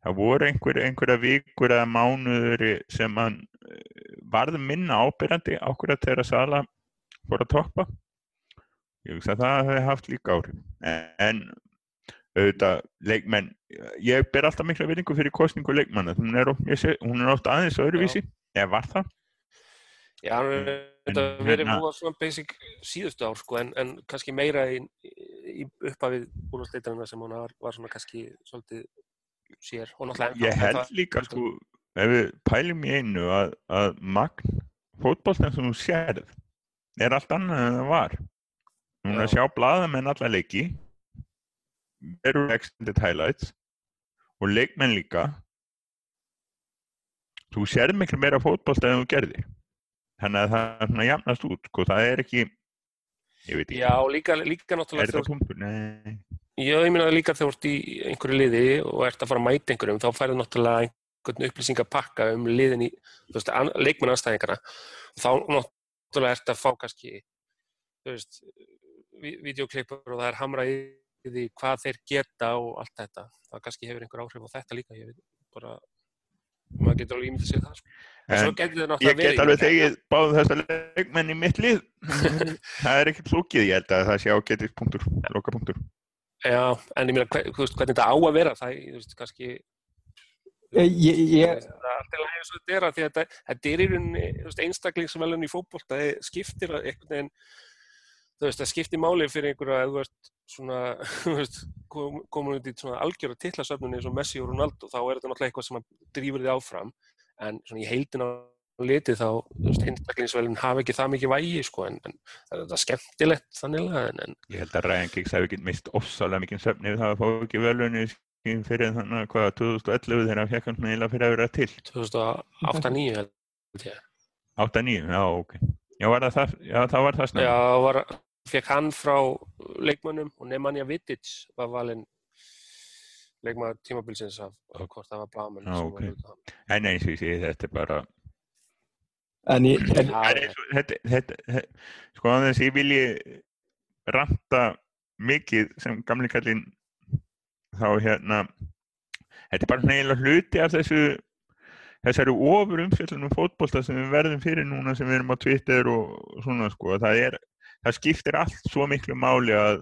það voru einhverju einhverja vikur eða mánuður sem hann eh, varð minna ábyrjandi ákveða þegar að Sala fór að toppa. Ég hugsa að það hefði haft líka áhrif. En auðvitað leikmenn ég ber alltaf mikla virðingu fyrir kostningu leikmanna. Hún er, oft, mjög se- hún er oft aðeins öðruvísi eða var það? Já, En- þetta verið hérna- múa svona basic síðustu ár sko en, en kannski meira í, í upphafið úrvarsleitarina sem hann var, var svona kannski svolítið sér og náttúrulega ég held það- líka sko ef við pælum í einu að, að magn fótboltan sem þú sérð er allt annað en það var. Hún er að Já. sjá blaðamenn alla leiki eru extended highlights og leikmenn líka. Þú sérð miklu meira fótbolta en þú gerðir. Þannig að það er svona jafnast út sko, það er ekki ég veit ekki, já, líka, líka er náttúrulega þetta þegar- punktur? Nei, Já, ég meina líka þegar þú ert í einhverju liði og ert að fara að mæta einhverjum, þá færðu náttúrulega einhvern upplýsingapakka um liðin í, þú veist, leikmenn anstæðingarna. Þá náttúrulega ert að fá kannski, þú veist, vi- vídeoklippur og það er hamrað í því hvað þeir geta og allt þetta. Það kannski hefur einhver áhrif á þetta líka, ég veit bara, maður getur alveg ímyndið sér það, sko. En, ég get alveg þegið báðu þessar leikmenn í mitt lið það er ekkert flókið, ég held að það sé ágætið punktur, loka punktur Já, en ég meina, hvernig þetta á að vera, það, þú veist, kannski, Ég, ég, ég, það er alltaf lægið svo þetta er að að þetta, þetta er í rauninni þú veist, einstaklingsvelun í fótbolt það skiptir að einhvern veginn þú veist, það skiptir máli fyrir einhverja að þú veist svona, þú veist kom, komin út í svona algjöra titlasöfnunni eins og Messi og Ronaldo, þá er þetta náttúrulega eitthvað sem að drýfur þið áfram, en svona í heildina litið þá, þú veist, einstaklingsvelun hafa ekki það mikið vægi, sko en, en það er þetta skemmtilegt þannig en, en ég held að Ryan Giggs hefði ekki mist ofsalega mikið söfni við það að fá ekki velunni fyrir þannig að hvaða 2011 þegar hann fekk hann eiginlega fyrir að vera til? 2008-2009 held ég. 8-9, já ok. Já, var það, það, já það var það snemma. Já, var, fekk hann frá leikmönnum og Nemanja Vidic var valinn leikmaður tímabilsins af, hvort það var ok. en eins og ég segi þetta er bara en ég, en, Það er og- þetta, þetta, sko að þess ég vilji ranta mikið sem gamli kallinn þá hérna þetta er bara eiginlega hluti af þessu þessari ofur umfjöldunum fótbolta sem við verðum fyrir núna sem við erum á Twitter og svona sko. Það er, það skiptir allt svo miklu máli að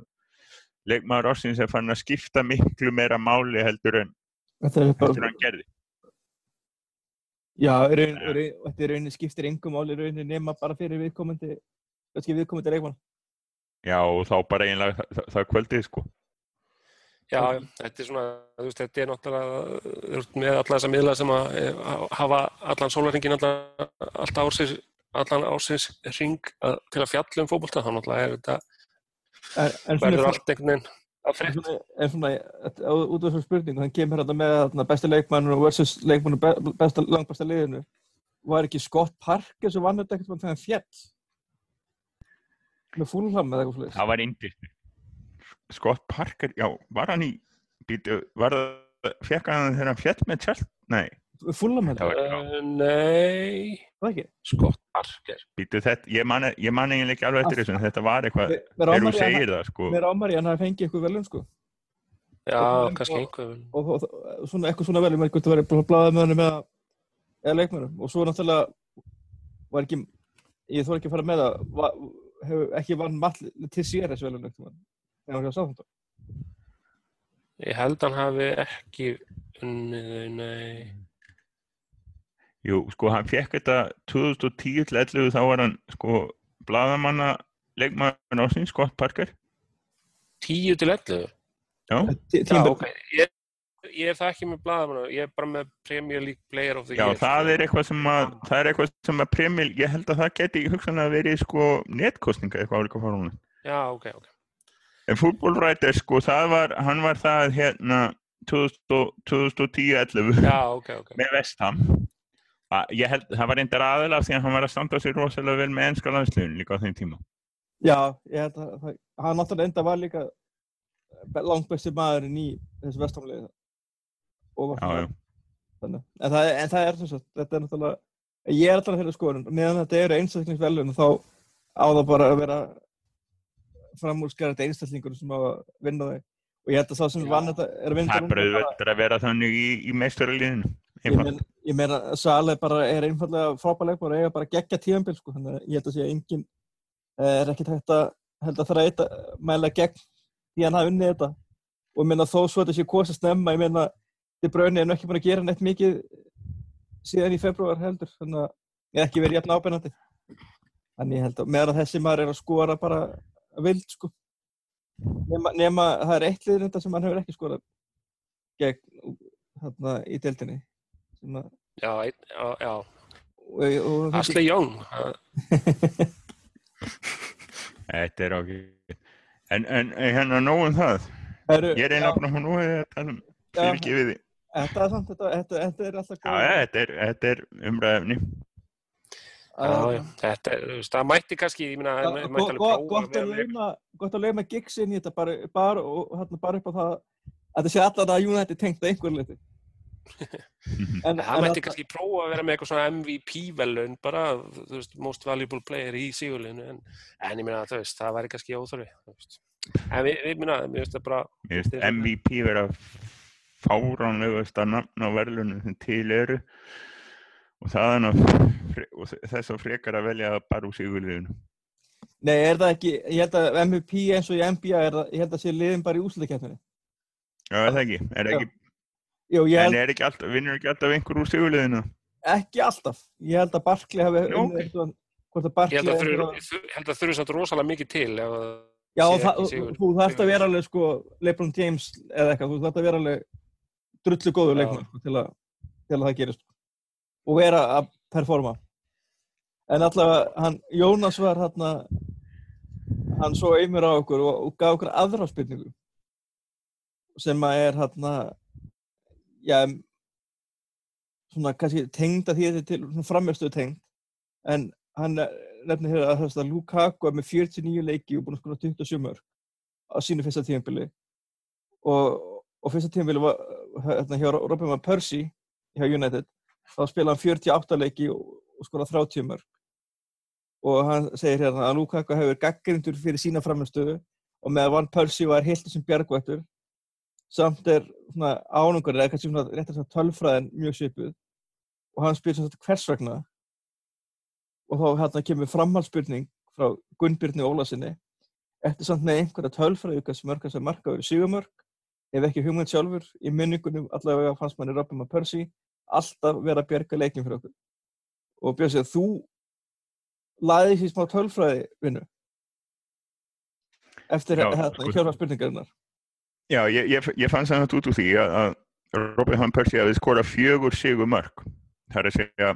leikmaður ársins er fann að skipta miklu meira máli heldur en, heldur en gerði já, í raun, raun, þetta er rauninni skiptir engum máli í rauninni nema bara fyrir viðkomandi, viðkomandi leikmann. já og þá bara eiginlega það, það, það kvöldið sko Já, þetta er svona, þú veist, þetta er náttúrulega með alla þessa miðla sem að eh, hafa allan sólarringin allan, ársins, allan ársins ring að, til að fjalla um fótbolta, þá náttúrulega er þetta verður allt einhvern veginn en svona, út af þessu spurningu, hann kemur hérna með þarna, besta leikmann versus leikmann be, besta, langbesta liðinu. Var ekki Scott Parker sem vann þetta ekkert þegar hann fjall? Með fúlham eða eitthvað slúðis? Það var indist. Scott Parker, já, var hann í, býtu, var það, fekk hann þegar hann fjall með tjálp? Nei, Fúlham það hefði, já, Uh, nei, býtu þetta, ég man, ég man eiginlega ekki alveg eftir þessu, en þetta var eitthvað, þegar þú segir það, sko, Mér ámar ég hann hafi fengið eitthvað velum sko. Já, Og- kannski og- einhver. og, og, og svona, eitthvað svona velum, eitthvað það var bláðið með hann með eða leikmennum og svo náttúrulega var ekki, ég þór ekki að fara með það var, hefur ekki vann mall til sér þessu velum þegar hann var hjá sáþóndar Ég held hann hafi ekki unnið, nei. Jú, sko, hann fekk þetta 2010 til 11, þá var hann, sko, blaðamanna leikmaður ásins, Scott Parker, 10 til 11? já, Já, tímbil, ok. Ég, ég er það ekki með blaðamann, ég er bara með Premier League Player of the já, Year. það sko. er eitthvað sem að, það er eitthvað sem að premjil, ég held að það geti hugsanlega verið, sko, netkostninga eitthvað álíka fórhónu. Já, ok, ok. En Football Writer, sko, það var, hann var það hérna 2010-11 Já, ok, ok. með Vestham. Ég held, það var reyndar aðeins því að hann var að standa sér rosalega vel með ennska landsliðun líka á þeim tíma. já, ég held að það, hann náttúrulega enda var líka langt besti maðurinn í þessu vestamlegi og var Já, já. þannig. En það, en það er sem sagt, þetta er náttúrulega, ég er alltaf þeirra skoðun, meðan þetta eru einstaklingsvelun þá á það bara að vera framúrskarandi einstaklingur sem á að vinna þau og ég held að sá sem vann þetta er að vinna Það bara auðvitað að vera þannig í, í meistaraliðinu. Ég meina, ég meina Sale bara er einfallega frábæleg bara eiga bara geggja tíðanbíl sko, þannig að ég held að sé að enginn eh, er ekkert hægt að held að það er eitt að mæla gegn því hann hafi unnið þetta. Og ég meina þó svo þetta sé kosið snemma ég meina þið braunni er nú ekki búin að gera neitt mikið síðan í februar heldur þannig að ég er ekki verið jafn ábyrnandi þannig ég held að meðan þessi maður er að skora bara vild sko. Nema, nema það er eitt liður þetta sem hann hefur ekki skorað gegn þarna í deildinni Já, já, já. Young. það- Þetta er ákveð. En, en hérna nógum það. Heru, Ég er búin að nú að tala um fyrirgefið því. Þetta er samt, þetta, þetta, þetta er alltaf Já, ja, þetta er, þetta er umræðefni. Já, já, þetta er, þú veist, það mætti kannski, ég meina, það mætti alveg prófa Gott að lauma, gott að lauma gigs inn í þetta bara, bara, og, hérna, bara upp á það að þetta sé allan að United tengt að einhver liti. En, Það mætti kannski prófa að vera með eitthvað svona MVP-velun bara, þú veist, most valuable player í sigurleginu, en, en ég meina, þú veist, það væri kannski óþörfi, þú veist. En við, við meina, mér veist það bara, er- MVP vera fáránlegasta nafn á verðlunum sem til eru og það er og þess að frekar að velja bara úr sigurliðinu. Nei, er það ekki, ég held að MVP eins og í NBA er það, ég held að sé liðin bara í úslutakefninu. Já, er það ekki. Er Já. Jú, ég en er ekki alltaf, vinnur ekki alltaf einhver úr sigurliðinu? ekki alltaf. Ég held að Barkley hafi Nú, unnið ok. eitthvað, hvort að ég Barkley... held að þurfi, að samt rosalega mikið til ef að Já, það, þú þarfst að vera alveg sko LeBron James eða eitthvað, þú þarfst að vera alveg drullu góður leikmann sko, til, að, til að það gerist og vera að performa en allavega hann, Jónas var hann hann svo einmur á okkur og, og gaf okkur aðra spurningu sem að er hann já svona kannski tengd að því þetta er til framjöfstöðu tengd en hann nefnir hér að, að Lukaku er með 49 leiki og búinn að skora 27 mörg á sínu fyrsta tímabili. Og, og fyrsta tímabili var hérna, hjá Robin Van Persie hjá United þá spilaði hann 48 leiki og, og skoraði 30 mörg og hann segir hérna að Lukaku hefur gaggrindur fyrir sína framstöðu og með að Van Persie var hildur sem bjargvættur samt er ánungur eða kannski svona réttar svona tölfræðin mjög svipuð. Og hann spyr svona hvers vegna? Og þá hérna kemur framhaldsspurning frá Gunnbjörni Ólasinni eftir samt með einhverja tölfræði sem mörgast að marka verið sigumörk ef ekki hugmynd sjálfur í minningunum allavega fannst manni Robin Persie alltaf vera að bjerga leikin fyrir okkur. Og Björn segir þú laðið því smá tölfræði vinnu eftir hérna sko- kjörfa spurningarinnar Já, ég, ég, ég fann það út úr því að, Robin Van Persie hafi skorað fjögur sigur mörg. Það er að segja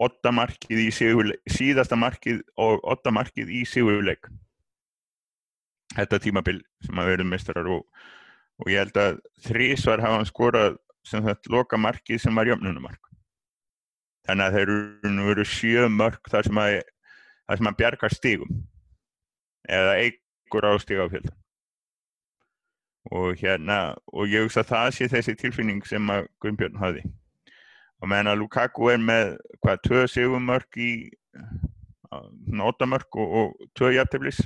åtta markið í sigur, síðasta markið og åtta markið í sigurleik. Þetta tímabil sem að verðum mestrar og, og ég held að þrísvar hafa hann skorað sem þetta loka markið sem var jöfnunumark. Þannig að þeir eru veru sjö mörg þar sem að, að bjarga stigum eða eigur á stigafjölda og hérna og ég hugsa að það sé þessi tilfinning sem að Gunnbjörn hafði. Og meðan að Lukaku er með hvað, tvö sigumörk í nótamörk og, og tvö jafnteflis.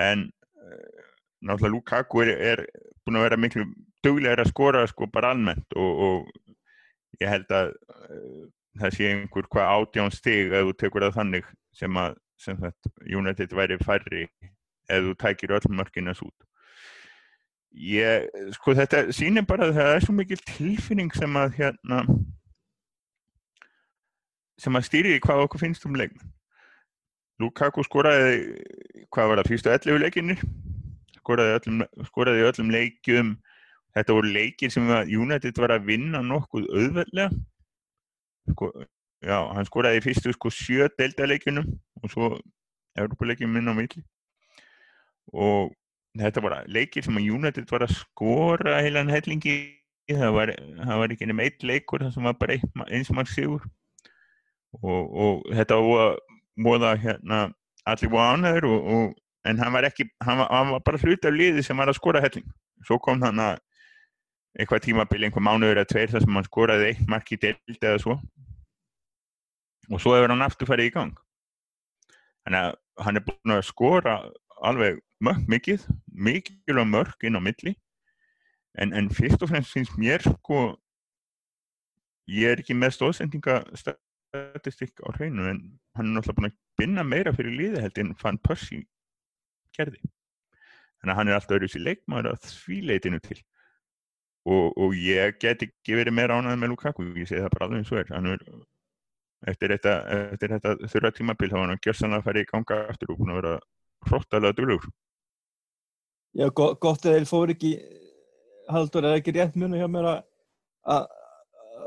En uh, náttúrulega Lukaku er, er búin að vera miklu duglegar að skora sko bara almennt. Og, og ég held að uh, það sé einhver hvað átján stig ef þú tekur það þannig sem að sem United væri færri ef þú tækir öll mörkinas út ég, sko þetta sýnir bara að það er svo mikil tilfinning sem að hérna sem að stýri hvað okkur finnst um leikmann Lukaku skoraði hvað var það, fyrstu 11 leikinir skoraði öllum, skoraði öllum leikjum. Þetta voru leikir sem að United var að vinna nokkuð auðveldlega. Sko, já, hann skoraði fyrstu sko sjö deildaleikjunum og svo Európa-leikjum minn á milli. Og þetta var leikir sem að United var að skora heilan hellingi það var, það var ekki nefn eitt leikur það sem var bara eins mann sigur. Og, og þetta var móða hérna allir vonaður og, og en hann var ekki, hann var, hann var bara hlut af liði sem var að skora helling. Svo kom hann að eitthvað tímabili, einhver mánuður eða tveir þar sem hann skoraði eitt mark í deild eða svo. Og svo hefur hann aftur farið í gang. Þannig að hann er búin að skora alveg mörg mikið mikilvæg mörg inn á milli. En, en fyrst og fremst finnst mér sko ég er ekki með stóðsendingastatistik á hreinu en hann er náttúrulega búin að binna meira fyrir liði held en fann Percy gerði. Þannig að hann er alltaf öðruðs í leikmaður að því leitinu til. Og, og ég get ekki verið meira ánæðið með Lukaku ég segi það bara alveg eins og er. Hann er eftir þetta, eftir þetta þurra tímabil þá var hann gjörsanlega að fara í ganga aftur og búin að vera hróttalega dölur Já, gott, gott að þeir fór ekki haldur eða ekki rétt munu hjá mér að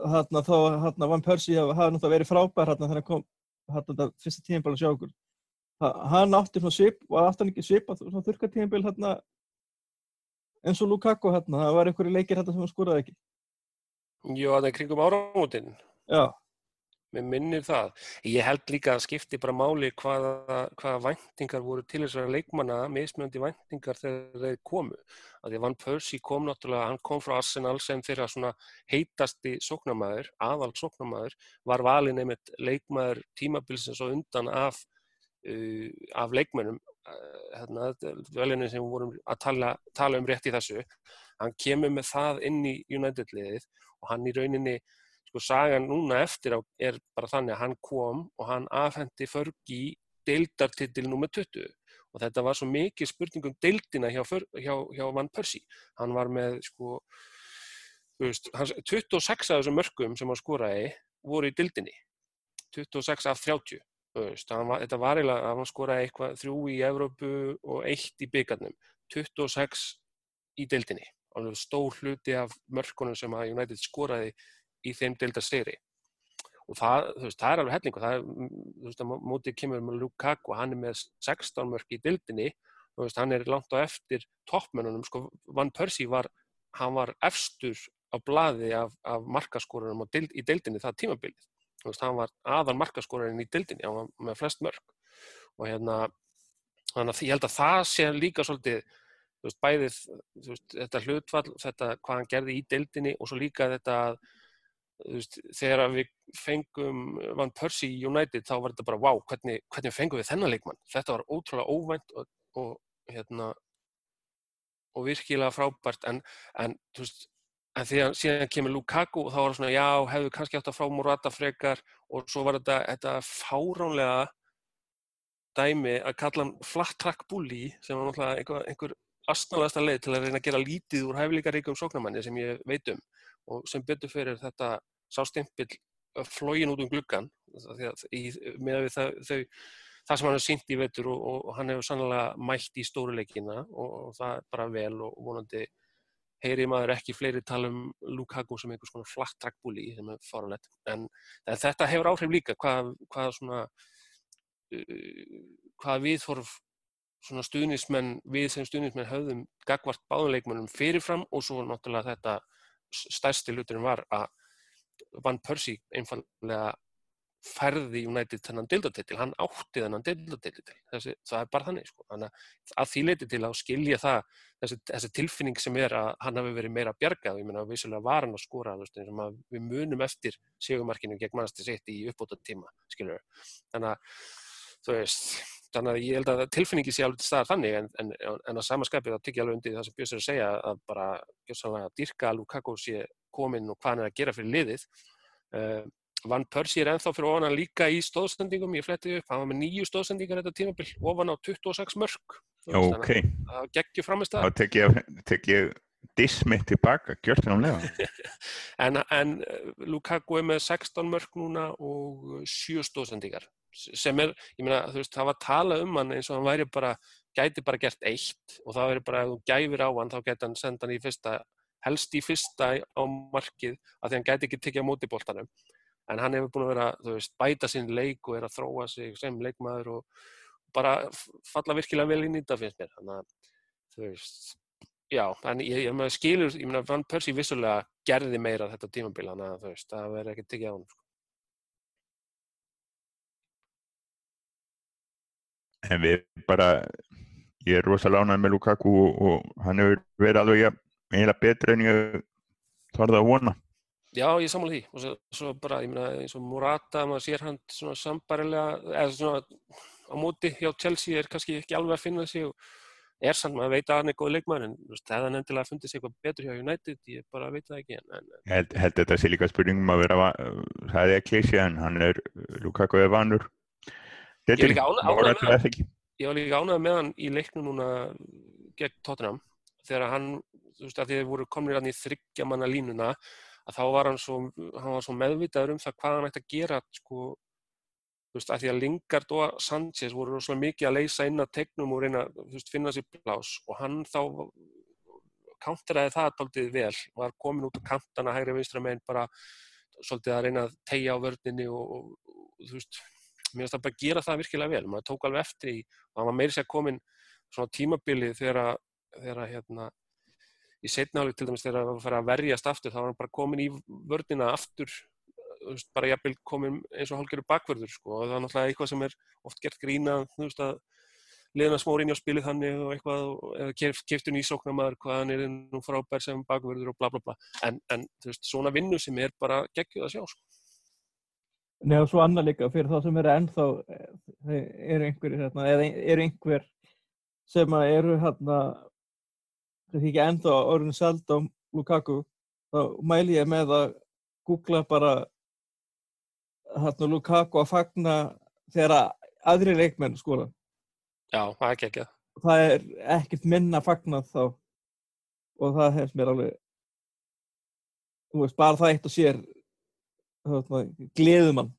hérna þá hérna Van Persie hafa náttúrulega verið frábær hérna þegar hann kom hérna þetta fyrsta tímabil að sjá okkur. Hann átti svona svip átti hann ekki svip að svona þurka tímabil hérna eins og Lukaku hérna það var einhverju leikir hérna sem hann skóraði ekki. Jú, það er kringum áramótin. Já Mér minnir það. Ég held líka að skipti bara máli hvaða, hvaða væntingar voru til þessara leikmanna, mismjöndi væntingar þegar þeir komu. Því að Van Persie kom náttúrulega, hann kom frá Arsenal sem þeirra svona heitasti sóknarmæður, aðal sóknarmæður, var valin einmitt leikmæður tímabilsins og undan af, uh, af leikmennum, uh, velinni sem vorum að tala, tala um rétt í þessu. Hann kemur með það inn í United-liðið og hann í rauninni sko sagan núna eftir á er bara þannig að hann kom og hann afhendi förgi deildartitil nr. 20 og þetta var svo mikið spurningum deildina hjá, hjá, hjá Van Persie. Hann var með sko veist, hans, 26 af þessum mörgum sem hann skoraði voru í deildinni. 26 af 30 veist, var, þetta var eiginlega að hann skoraði eitthvað þrjú í Evrópu og eitt í byggarnum 26 í deildinni. Stór hluti af mörgunum sem að United skoraði í þeim deildasteyri og það, veist, það er alveg helling og það er, þú veist, að mótið kemur með Lukaku hann er með 16 mörg í deildinni og veist, hann er langt á eftir toppmennunum, sko, Van Persie var hann var efstur á bladi af, af markaskorunum deild, í deildinni það tímabilið, þú veist, hann var aðal markaskorun í deildinni, hann var með flest mörg og hérna þannig að ég held að það sé líka svolítið þú veist, bæðið þú veist, þetta hlutfall, þetta hvað hann gerði í deildinni og svo líka þetta að Veist, þegar við fengum Van Persie í United þá var þetta bara wow, hvernig, hvernig fengum við þennan leikmann? Þetta var ótrúlega óvænt og, og, hérna, og virkilega frábært. En, en, veist, en þegar síðan kemur Lukaku og þá var það svona já, hefðu kannski átt að frá Morata frekar. Og svo var þetta, þetta fáránlega dæmi að kalla hann flat track bully sem var náttúrulega einhver, einhver astnáðasta leið til að reyna að gera lítið úr hæflíkaríkum sóknamanni sem ég veit um og sem betur fyrir þetta sástimpil flógin út um gluggan með þau, það sem hann hefur sínt í vetur og, og hann hefur sannlega mætt í stóruleikina og, og það er bara vel og vonandi heyri maður ekki fleiri tala um Lukaku sem einhvers konar flatt trackbúli sem er faranlegt en þetta hefur áhrif líka hvað, hvað svona uh, hvað við fórum svona stuðnismenn, við sem stuðnismenn höfðum gagvart báðuleikmennum fyrirfram og svo náttúrulega þetta stærsti hluturinn var að Van Persie einfallega færði United þennan dildotitil, hann átti þennan dildotitil, það er bara þannig sko. þannig að því leiti til að skilja það þessi, þessi tilfinning sem er að hann hafi verið meira bjargað, ég meina að vissulega var hann að skora, við munum eftir segumarkinu gegn mannstu sitt í uppbúta tíma, skiljur þannig að þú veist, þannig að ég held að tilfinningi sé alveg til staðar þannig en, en, en að samaskapið þá tikið alveg undir það sem Björns er að segja að bara að dyrka Lukaku sé komin og hvað hann er að gera fyrir liðið. Uh, Van Persie er enþá fyrir ofan líka í stóðsendingum, ég fletti upp hann var með nýju stóðsendingar þetta tímabill ofan á 26 mörg ok, það geggjur framist að þá tek ég, tek ég dismitt tilbaka, gjört það nálega en, en Lukaku er með 16 mörg núna og 7 stóðsendingar sem er, ég meina, þú veist, það var talað um hann eins og hann væri bara, gæti bara gert eitt og það væri bara, ef þú gæfir á hann þá gæti hann senda hann í fyrsta, helst í fyrsta á markið að því hann gæti ekki tekið á mótibóltanum en hann hefur búin að vera, þú veist, bæta sín leik og er að þróa sig sem leikmaður og bara falla virkilega vel inn í þetta finnst mér, þannig að þú veist, já, en ég, ég meina skilur, ég meina, Van Persie vissulega gerði meira þetta tímabíl, þannig að þú veist, það verður ekki tekið á hann, sko. En við bara ég er rosalega ánægð með Lukaku og, og hann hefur verið alveg eiginlega betur en ég þarði að vona. Já, ég sammála því. Og svo, svo bara, ég meina, eins og Morata maður sér hann svona sambarilega eða svona á móti hjá Chelsea er kannski ekki alveg að finna sig og er sann, maður veit að hann er góð leikmæður en það er endilega að fundið sig eitthvað betur hjá United ég bara veit það ekki en, en, held, held þetta sé líka spurningum að vera það er klísi en hann er Lukaku er vanur Ég var líka ánægð með hann í leiknum núna gegn Tottenham. Þegar hann, þú veist að þið voru komnir hann í þryggja manna línuna að þá var hann svo, hann var svo meðvitaður um það hvað hann ætti að gera sko, þú veist, að því að Lingard og Sanchez voru rosalega mikið að leysa inn að tegnum og reyna, þú veist, finna sér plás og hann þá counteraði það taldið vel, var komin út á kantana hægri vinstra meginn bara svolítið að reyna að tegja á vörninni og, og, og þú veist, mér finnst það bara að gera það virkilega vel, maður tók alveg eftir í og hann var meiri sér komin svona tímabili þegar hérna, í setnáli til dæmis þegar það var að verjast aftur þá var hann bara komin í vörnina aftur veist, bara jafnvel komin eins og hálfgerður bakvörður sko. Og það er náttúrulega eitthvað sem er oft gert grína þú veist að liðna smórin í á spilið þannig og eitthvað eða kef, keftun í sóknarmæður hvað hann er nú frábær sem bakvörður og bla bla bla. En, en þú veist, svona vinnu sem er bara geggjuð að sjá sko. Nei og svo annað líka fyrir þá sem eru ennþá eru einhver hérna, eða eru einhver sem eru hérna kannski ekki ennþá orðin seld á Lukaku þá mæli ég með að googla bara hérna Lukaku að fagna þegar aðri leikmenn skóla Já, það er geggjað. Það er ekkert minna fagnað þá og það hefst mér alveg þú veist, bara það eitt og sér gleðumann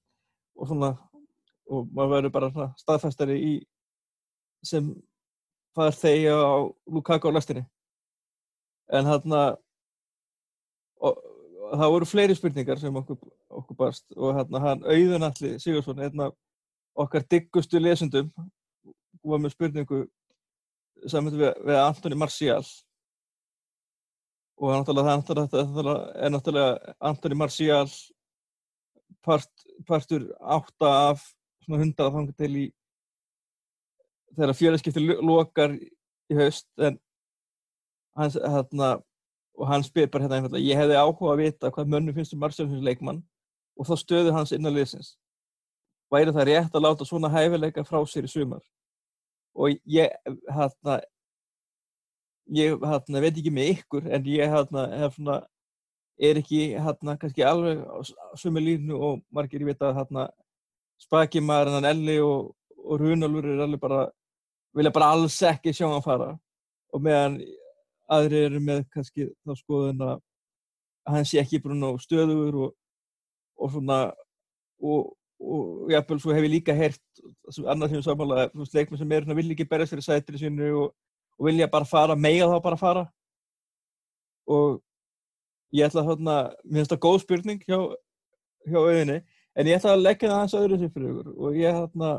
og svona og maður verður bara staðfæstari í sem er þegja á Lukaku á lestinni en hérna það voru fleiri spurningar sem okkur, okkur barst og hérna hann Auðunalli Sigursson af okkar diggustu lesundum var með spurningu saman við, við Antoni Marcial og náttúrulega, það er náttúrulega, er náttúrulega Antoni Marcial part, partur átta af svona hundra þangar til í þegar fjöleikskipti lokar í haust en hans, hérna, og hann spyr bara hérna einfallega, ég hefði áhuga að vita hvað mönnum finnst um Marcial sem leikmann og þá stöður hans innan liðsins. Væri það rétt að láta svona hæfileika frá sér í sumar? Og ég hérna ég hérna veit ekki með ykkur en ég hérna hef svona er ekki hérna kannski alveg sumi línu og margir ég veit að hérna spakimæður en Elli og, og Runalur er alveg bara vilja bara alls ekki sjá hann fara. Og meðan aðri eru með kannski þá skoðun að hann sé ekki brún á stöður og, og svona og og jáfnveil svo hef ég líka heyrt annað sem ég samála, þú veist, leikmenn sem er vilja ekki berjast fyrir sætri sinu og, og vilja bara fara, mega þá bara fara. Og ég ætla að hérna, mér finnst það góð spurning hjá, hjá auðinni en ég ætla að leggja það hans öðru sem fyrir ykkur. Og ég hérna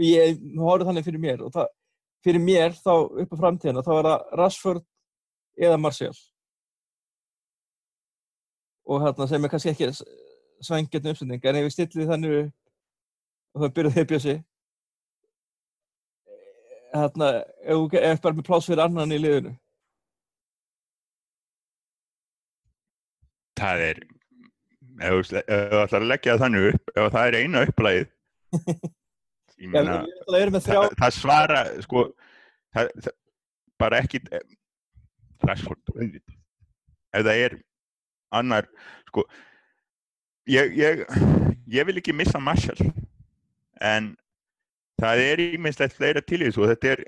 ég horfði þannig fyrir mér og það, fyrir mér þá upp á framtíðina þá er það Rashford eða Martial. Og hérna sem er kannski ekki svængjarni uppsending en ef við stillið þannig og það byrjuð þeir bjössi. Hérna ef ert bara með pláss fyrir annan í liðinu Það er ef þú ætlar að leggja það þannig upp ef það er eina ég meina það, það svara sko það, það, bara ekki Rashford ef það er annar sko ég, ég, ég vil ekki missa Marshall en það er íminnslegt fleira til þessu og þetta er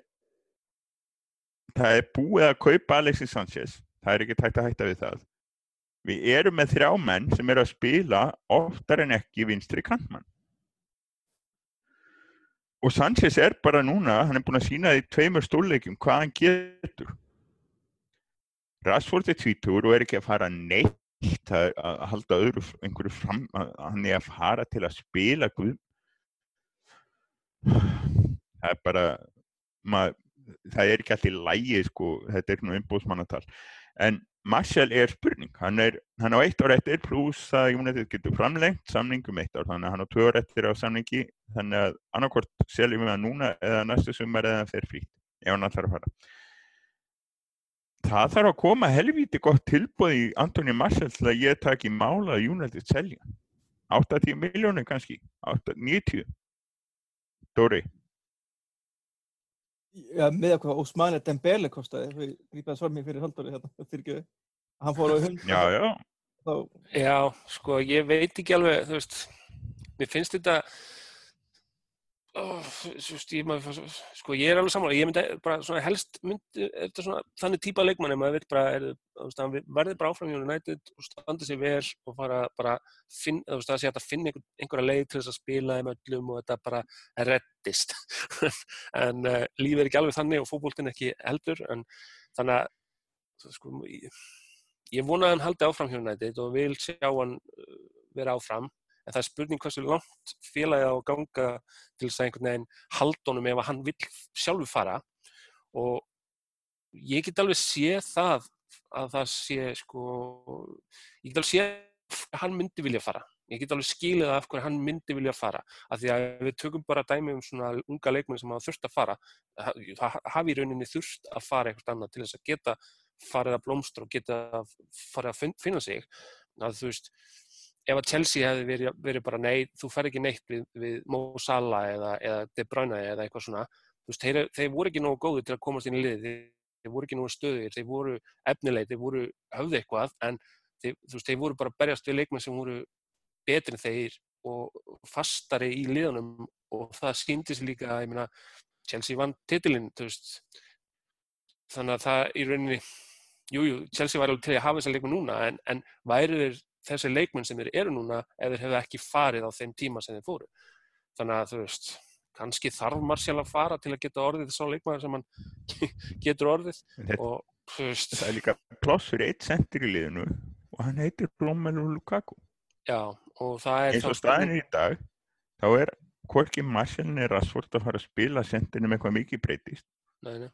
það er búið að kaupa Alexis Sanchez það er ekki tægt að hætta við það við erum með þrjá menn sem eru að spila oftar en ekki vinstri kantmann. Og Sanchez er bara núna hann er búin að sína því tveimur stórleikum hvað hann getur. Rashford er tvítur og er ekki að fara neitt að, að halda öðru einhverju fram að hann er að fara til að spila Guð. Það er bara mað, það er ekki allir lægi sko, þetta er nú umbúðsmannatal en Marshall er spurning. Hann, er, hann á eitt ár eftir pluss að United getur framlengt samningum eitt ár þannig að hann á tvö ár eftir á samningi þannig að annarkort seljum við hann núna eða næstu sumar eða þeir frýtt ef hann allar að fara. Það þarf að koma helvíti gott tilbúð í Antoni Marcel til að ég taki mála að United selja 80 miljónir kannski 8, 90 Dóri Já, með eitthvað Osmane Dembele kostaði, við grípaði svar mér fyrir haldari hérna, fyrir ekki, hann fór á hund. Já, já. Þá, Já, sko, ég veit ekki alveg, þú veist, mér finnst þetta, ég, maður, sko, ég er alveg samanlega, ég myndi bara svona helst, myndi, svona þannig típa leikmanni, maður veit bara, er, hann verður bara áfram í United og standa sig vel og fara bara, finn, það sé að finna einhver, einhverja leið til þess að spila þeim öllum og þetta bara reddist. en uh, lífið er ekki alveg þannig og fókbóltinn ekki heldur, en þannig að, sko, ég, ég vona að hann haldi áfram hjá United og vil sjá hann uh, vera áfram en það er spurning hversu langt félagi á ganga til þess að einhvern veginn haldunum ef hann vil sjálfur fara. Og ég get alveg séð það að það sé sko ég get alveg séð að hann myndi vilja fara. Ég get alveg skilið af hverju hann myndi vilja fara. Af því að við tökum bara dæmi um svona unga leikmenn sem hafa þurft að fara það hafi í rauninni þurft að fara eitthvað annað til þess að geta farið að blómstra og geta farið að finna sig. Að þú veist ef að Chelsea hefði verið, verið bara nei, þú fer ekki neitt við, við Mo Salah eða, eða De Bruyne eða eitthvað svona. Þú veist, þeir, þeir voru ekki nógu góði til að komast inn í liði þeir, þeir voru ekki nógu stöðir, þeir voru efnileg, þeir voru höfði eitthvað en þeir, þú veist, þeir voru bara berjast við leikmenn sem voru betri en þeir og fastari í liðanum og það skýndis líka, ég meina Chelsea vann titilinn, þú veist. Þannig að það í rauninni jújú, jú, Chelsea var alveg til að hafa þessa leikmenn núna en, en væri þeir þessi leikmenn sem þeir eru núna ef þeir hefðu ekki farið á þeim tíma sem þeir fóru. Þannig að þú veist, kannski þarf Marcial að fara til að geta orðið að leikmæður sem hann getur orðið. Þetta, og, veist, það er líka ploss fyrir eitt sendir í liðinu og hann heitir Blómelu Lukaku. Já, og það er... Eins og staðin í dag, þá er hvorki er að svolítið að fara að spila sendinu með eitthvað mikið breytist. Nei, nei.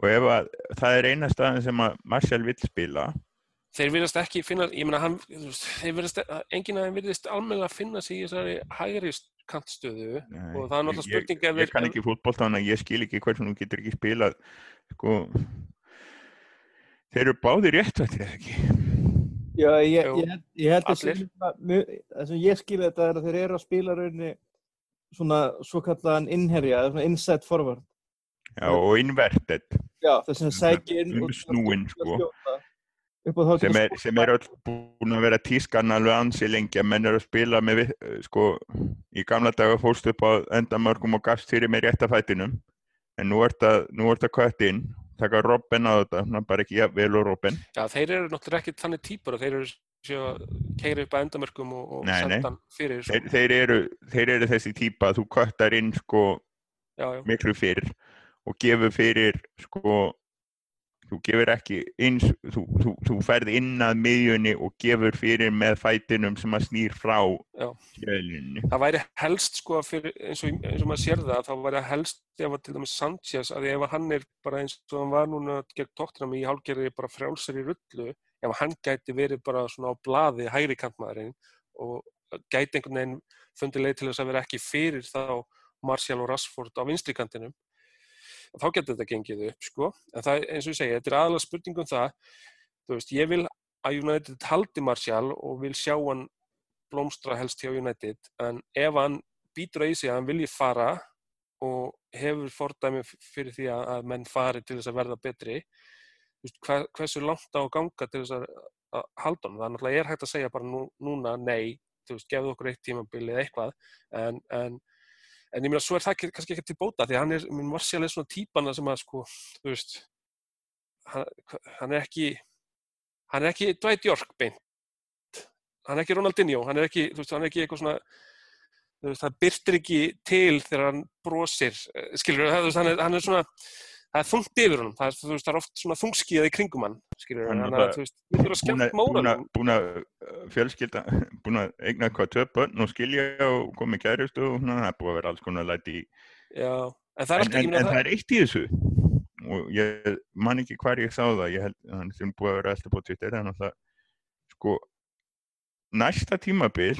Og ef að, það er eina staðin sem að Marcial vil spila þeir virðast ekki finna, ég meina hann, þeir virðast, enginn af þeim virðist almenna að finna sig í þessari hægri kantstöðu. Nei, og það er náttúrulega spurning ég, ég, kann ekki fútból þannig að ég skil ekki hvernig þú getur ekki spilað sko. Þeir eru báðir rétt að þetta ekki? Já, ég, ég, ég held að það sem ég skilja þetta er að þeir eru að spila rauninni svona svo kallaðan innherja, svona inside forward. Já, og inverted. Já, þess að sækja inn og snúin, sko sem er, sem er öll búin að vera tískan alveg ansi lengi að menn eru að spila með sko, í gamla daga fórst upp á endamörgum og gafst fyrir með réttafætinum en nú ert að, að kvætt inn taka Robin á þetta, bara ekki ja, vel og Robin. Já, þeir eru náttúrulega ekki þannig típur og þeir eru keiri upp að endamörgum og, og senda hann fyrir þeir, þeir, eru, þeir eru þessi típa að þú kvættar inn sko já, já. miklu fyrir og gefur fyrir sko þú gefur ekki eins, þú, þú, þú ferð inn að miðjunni og gefur fyrir með fætinum sem að snýr frá skjölinni. Það væri helst sko fyrir, eins, og, eins og maður sér það þá væri helst ef að til dæmis Sanchez að ef hann er bara eins og hann var núna gegn tóttunum í hálgerði bara frjálsar í rullu ef hann gæti verið bara svona á blaði hægri kantmaðurinn og gæti einhvern veginn fundið leið til þess að vera ekki fyrir þá Marcial og Rashford á vinstri kantinum þá getur þetta gengið upp sko. en það, eins og ég segja, þetta er aðalega spurningum það. Þú veist, ég vil að United haldi Martial og vil sjá hann blómstra helst hjá United. En ef hann býtur að í sig að hann vilji fara og hefur fordæmi fyrir því að menn fari til þess að verða betri veist, hver, hversu langt á ganga til þess að, að halda hann, það er náttúrulega er hægt að segja bara nú, núna nei, þú veist, gefðu okkur eitt tímabili eða eitthvað. En, en en ég meina svo er það kannski ekki til bóta því hann er, minn Marcial er svona típana sem að sko, þú veist hann, hann er ekki hann er ekki Dwight York beint. Hann er ekki Ronaldinho hann er ekki, þú veist, hann er ekki eitthvað svona veist, það byrtir ekki til þegar hann brosir, eh, skilur það, hann er, hann er svona það er þungt yfir honum, það er, veist, það er oft svona þungskíðað í kringum hann, skilur hann, þannig að þú veist, við þurfum að skemmt móran. Búin að fjölskylda, búin að eigna eitthvað töpun og skilja og komið kæristu og það er búin að vera alls konar læti í. Já, en það er alltaf, en, en, en það er eitt í þessu og ég man ekki hvar ég sá það, ég held, þannig sem búin að vera alltaf búin Twitter, þannig að það, sko, næsta tímabil,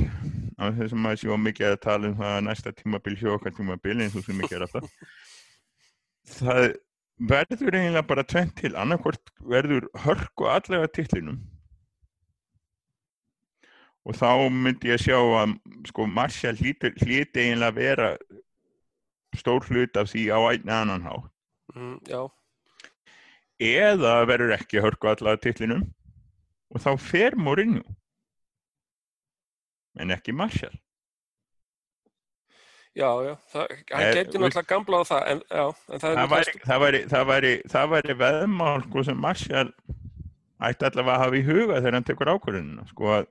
á þessum að sjá mikið að tala um það næsta tímabil, sjókar tímabil eins og sem mikið er alltaf það verður eiginlega bara tvent til annarkvort verður hörku allega tillinum og þá myndi ég sjá að sko hlýtur- hlyti eiginlega vera stór hlut af því á einn annan hátt. Mm, eða verður ekki hörku allega tillinum og þá fer Mourinho. En ekki Marshall já, já, það, hann Eh, geti náttúrulega gamla á það, en, já, en það það væri, það væri, það væri, það væri veðmál sko, sem Marshall ætti allavega að hafa í huga þegar hann tekur ákvörðunina sko að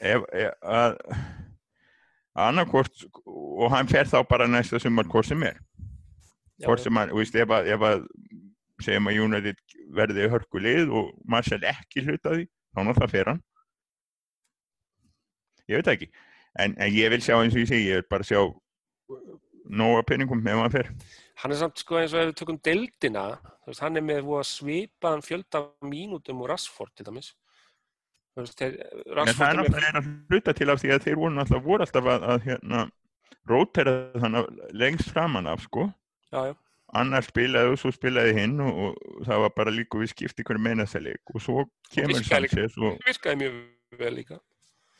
að annarkvort og hann fer þá bara næsta sumar hvort sem er. Hvort sem hann, þú veist, ef að, segjum að United verði hörkulið og Marshall ekki hluta því þá náttúrulega fer hann. Ég veit ekki en, en ég vil sjá eins og ég segi, ég vil bara sjá nóga peningum ef hann fer. Hann er samt sko eins og ef við tökum deildina, veist, hann er með voða svipaðan fjölda mínútum úr Rashford til dæmis. Veist, þeir, en það er með náttúrulega að hluta til af því að þeir voru náttúrulega voru alltaf að, að hérna, rótera þannig lengst framan af sko. Já, já, annar spilaði og svo spilaði hinn og, og það var bara líka við skipt ykkur meinaðsleik og svo kemur. Sanchez og virkaði mjög vel líka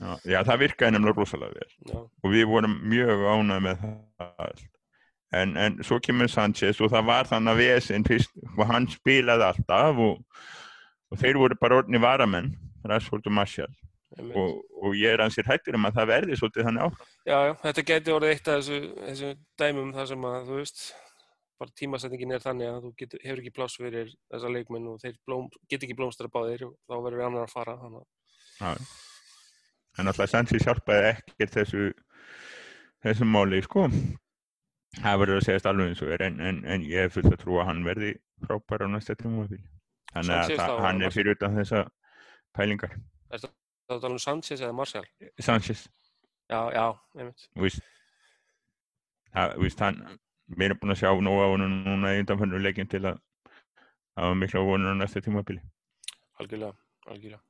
já, já, það virkaði nefnilega rosalega vel. Já, og við vorum mjög ánægð með það. En, en svo kemur Sanchez og það var þannig að vesen fyrst og hann spilaði alltaf og, og þeir voru bara orðni varamenn Rashford og Marshall og, og ég er ansið hættur um að það verði svolítið þannig áfram. Já, já, þetta geti orðið eitt af þessu, þessu dæmum þar sem að, þú veist bara tímasetningin er þannig að þú getur, hefur ekki pláss fyrir þessa leikmenn og þeir blóm, get ekki blómstra báðir og þá verður annar að fara þannig. að-. En alltaf Sanchez hjálpaði ekkert þessu þessu máli, sko. Það verður að segjast alveg eins og er, en, en, en ég hef fullt að trúa að hann verði frábær á næsta tímabili. Þannig að það, hann er fyrir utan þessa pælingar. Það er að tala um Sanchez eða Martial Sanchez, já, já, einmitt þú veist, að, þú veist, hann, við erum búin að sjá nóg á hann núna í undanfönnu leikin til að hafa mikla vonur á næsta tímabili. algjörlega, algjörlega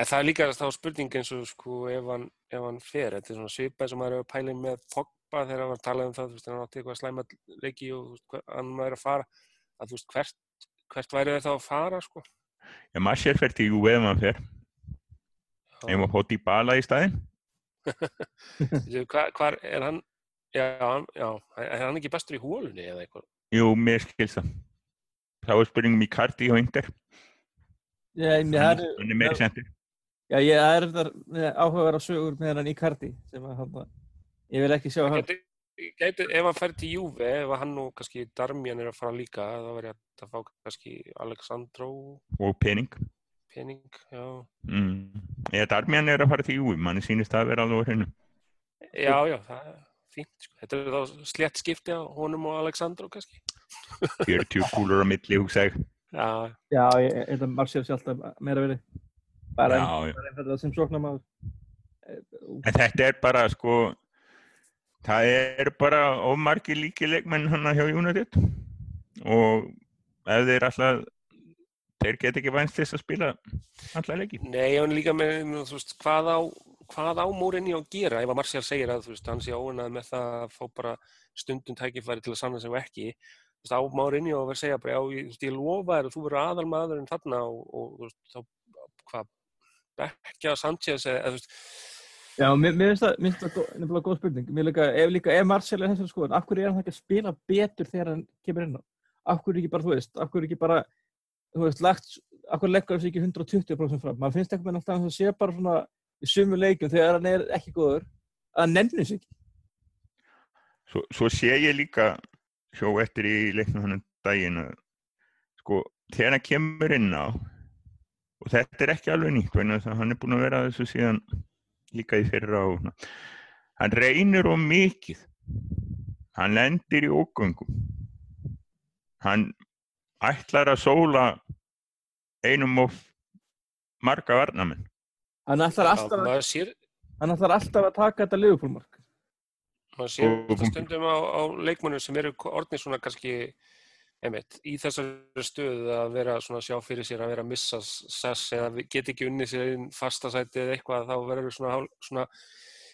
en það er líka þá spurning eins og sko ef hann, ef hann fer. Þetta er svona svipað sem maður er að pæla með Pogba þegar hann var að tala um það þú veist, hann átti eitthvað slæma leiki og veist, hva- hann maður er að fara að þú veist, hvert, hvert væri þeir þá að fara sko? Ef Marshall fer til Juve ef hann fer, ef hann fótt í bala í staðinn, Veitu, hvar, hvar er hann? Já, hann- já, er hann ekki bestur í hólunni eða eitthvað? Jú, mér skilst það. Þá er spurningum í Cardi og Inder. Já, en það er, já, ég er þetta áhugaverða sögur með hann í karti sem að hann, ég vil ekki sjá hann. gæti, gæti, ef hann fer til Juve ef hann og kannski Darmian er að fara líka þá verður ég að fá kannski Alexandro og pening pening, já mm. eða Darmian er að fara til Júi manni sýnist það að vera alveg á hreinu Já, já, það er fínt. Sko. Þetta er þá slett skipti á honum og Alexandro kannski. 40 kúlur á milli hugsa ég Já, Já, ég ég held að Marcial sé alltaf meira verið. Bara einfallega sem sóknarmaður. en þetta er bara sko það er bara ómargi líki leikmenn hann hjá United. Og ef þeir alltaf þeir get ekki vænst þess að spila alla leiki. Nei, hann er líka með, veist, hvað á, hvað á Mourinho að gera? Ef að Martial segir að, þú veist, hann sé óunað með það að fá bara stundum tækifæri til að sanna sig og ekki. Þú veist, á Mourinho að vera að segja bara, já, ég, ég lofa þér að þú verður aðalmaðurinn þarna og, og þú veist, þá, hvað, Bekkja Sanchez eða, þú veist, Já, mér, finnst það, nefnilega góð spurning. Mér líka, ef líka, ef Marcial er þessari skoðun, af hverju er hann ekki að spila betur þegar hann kemur inn á? Af hverju ekki bara, þú veist, af hverju ekki bara, þú veist, lagt, af hverju leggur þessi ekki 120% fram? Man finnst ekki með alltaf að það sé bara svona í sumu leikjum þegar hann er ekki góður, að nefnir sig ekki. svo, svo sé ég líka sjó eftir í leiknum hann daginn að sko þegar hann kemur inn á og þetta er ekki alveg nýtt þess að hann er búin að vera að þessu síðan líka í fyrra og hann reynir of mikið. Hann lendir í ógöngum. Hann ætlar að sóla einum of marga varnamenn. Hann ætlar alltaf, maður sér, hann ætlar alltaf að taka þetta liðupólmark. maður sér Og- stundum á, á leikmönnum sem eru orðnir svona kannski einmitt, í þessari stöðu að vera svona að sjá fyrir sér að vera að missa sess eða geta ekki unnið sér inn fastasæti eða eitthvað þá verður svona, svona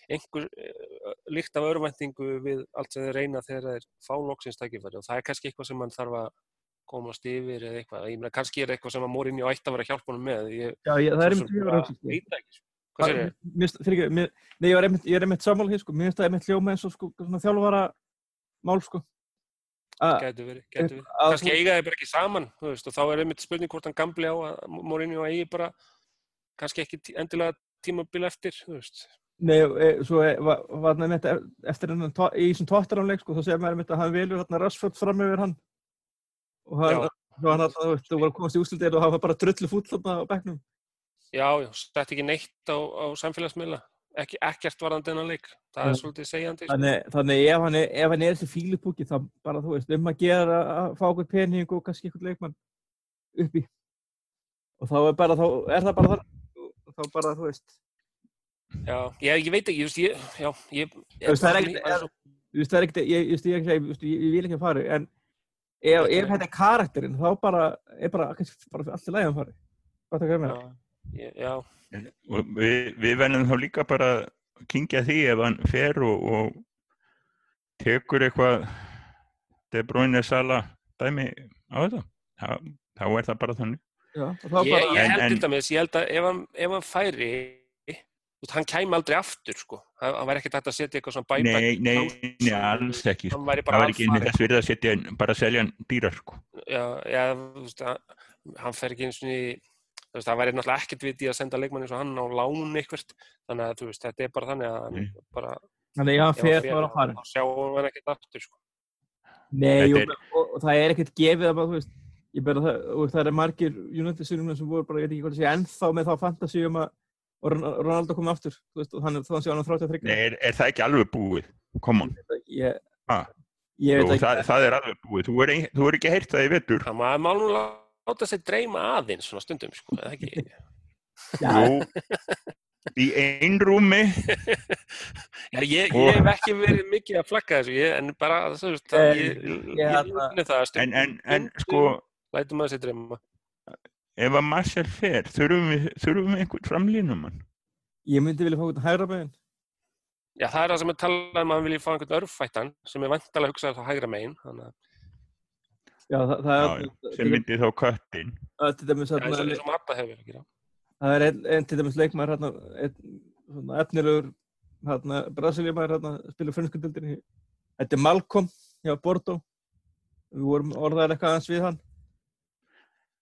einhver uh, líkt af örvæntingu við allt sem þeir reyna þegar þeir fá loksins tækifæri og það er kannski eitthvað sem mann þarf að komast yfir eða eitthvað, ég meina kannski er eitthvað sem að Morinni og ætti að vera að hjálpa honum með. Ég, Já, ég, það er einmitt það ekki, sko. hvað sér mér, nei, ég er einmitt, ég sammála hér, sko, mér finnst það einmitt hljóma eins og sko, svona þjálfara mál, sko. A- Gæti verið, gæti verið. að Kannski eiga þeir bara ekki saman, þú veist, og þá er einmitt spurning hvort hann gamli á að Mourinho eigi bara kannski ekki endilega tímabil eftir, þú veist. Nei, e, svo e, var, var hann einmitt e- eftir hennan í þessum tóttaránleik, sko, þá segir maður einmitt að hann velur hérna Rashford fram yfir hann. Og hann, hann alltaf, þú veist, þú var að komast í úslitir og hann var bara drullu fúll þarna á bekknum. Já, já, sett ekki neitt á, á samfélagsmiðla, ekki, ekkert varðandi hennan leik, það er svolítið segjandi. sko. Þannig, þannig ef hann er, ef hann er þessi fílupúki, þá bara, þú veist, um að gera að fá okkur pening og kannski eitthvað leikmann uppi. Og þá er bara, þá er það bara þar, þá bara, þú veist, Já, ég, ég veit ekki, veist, ég, já, ég... Það er ekkert- það er ekkert, ég, vil ekki að fara, en ef, Þetta er- er karakterinn, þá bara, er bara, kannski bara allt í lagi að fari. Hvað það Já, ég- já, og við, við verðum þá líka bara að kingja því ef hann fer og, og tekur eitthvað De Bruyne Sala dæmi á þetta þá, þá er það bara þannig Já, og þá ég, bara, ég held en- til dæmis, ég held að ef hann, ef hann færi, hann kæmi aldrei aftur, sko. Hann, hann væri ekkert hægt að setja eitthvað svona bæbæk. nei, nei, nei, alls ekki sko. Hann væri það bara var ekki inn í alfarið. þess virða að setja bara að selja hann dýrar sko. Já, já, þú veist, hann, fer ekki eins og í, þú veist, það væri náttúrulega ekkert viti að senda leikmann eins og hann á lánun eitthvað, þannig að, veist, þetta er bara þannig að Mm. bara, þannig fer, þá er farin. þá sjáum hann ekkert aftur, sko. Nei, jú, og, og það er ekkert gefið að, bara, þú veist, ég bara það, og það er margir United-sinum sem voru bara, ég veit ekki hvað það sé, ennþá með þá fantasi um að Ronaldo komið aftur, veist, og hann, þá sé hann á 33. nei, er, er það ekki alveg búið come on, Ég, Ha? ég Jú, veit ekki. það, það er alveg búið þú er, ein, þú er ekki heyrt það í vetur Það maður má nú láta sig dreyma aðeins svona stundum, sko, eða ekki? Já, Jú, í einrúmi Já, ég, ég hef ekki verið mikið að flagga þessu, ég, en bara, þú veist, það, En ég, ég ég, ég, ég það, en, stundum, en, en sko lætum maður sér dreyma. ef að Marcel fer þurfum við, þurfum við einhvern framlínumann ég myndi vilja fá eitthvað hægra meginn. Já, það er það sem er talað um að hann vilji fá einhvern örfættan sem er vantalega hugsaður þá hægra megin, þannig að, Já, það, það Já, er, já, sem myndi þá köttin að til dæmis ja, eins og, Marta hefur gera. það er einn ein, til dæmis leikmaður hérna, efnilegur hérna, Brasiljamaður hérna, spilur frönskundildinni Þetta er Malcolm hjá Bordeaux við vorum orðaðar eitthvað aðeins við hann.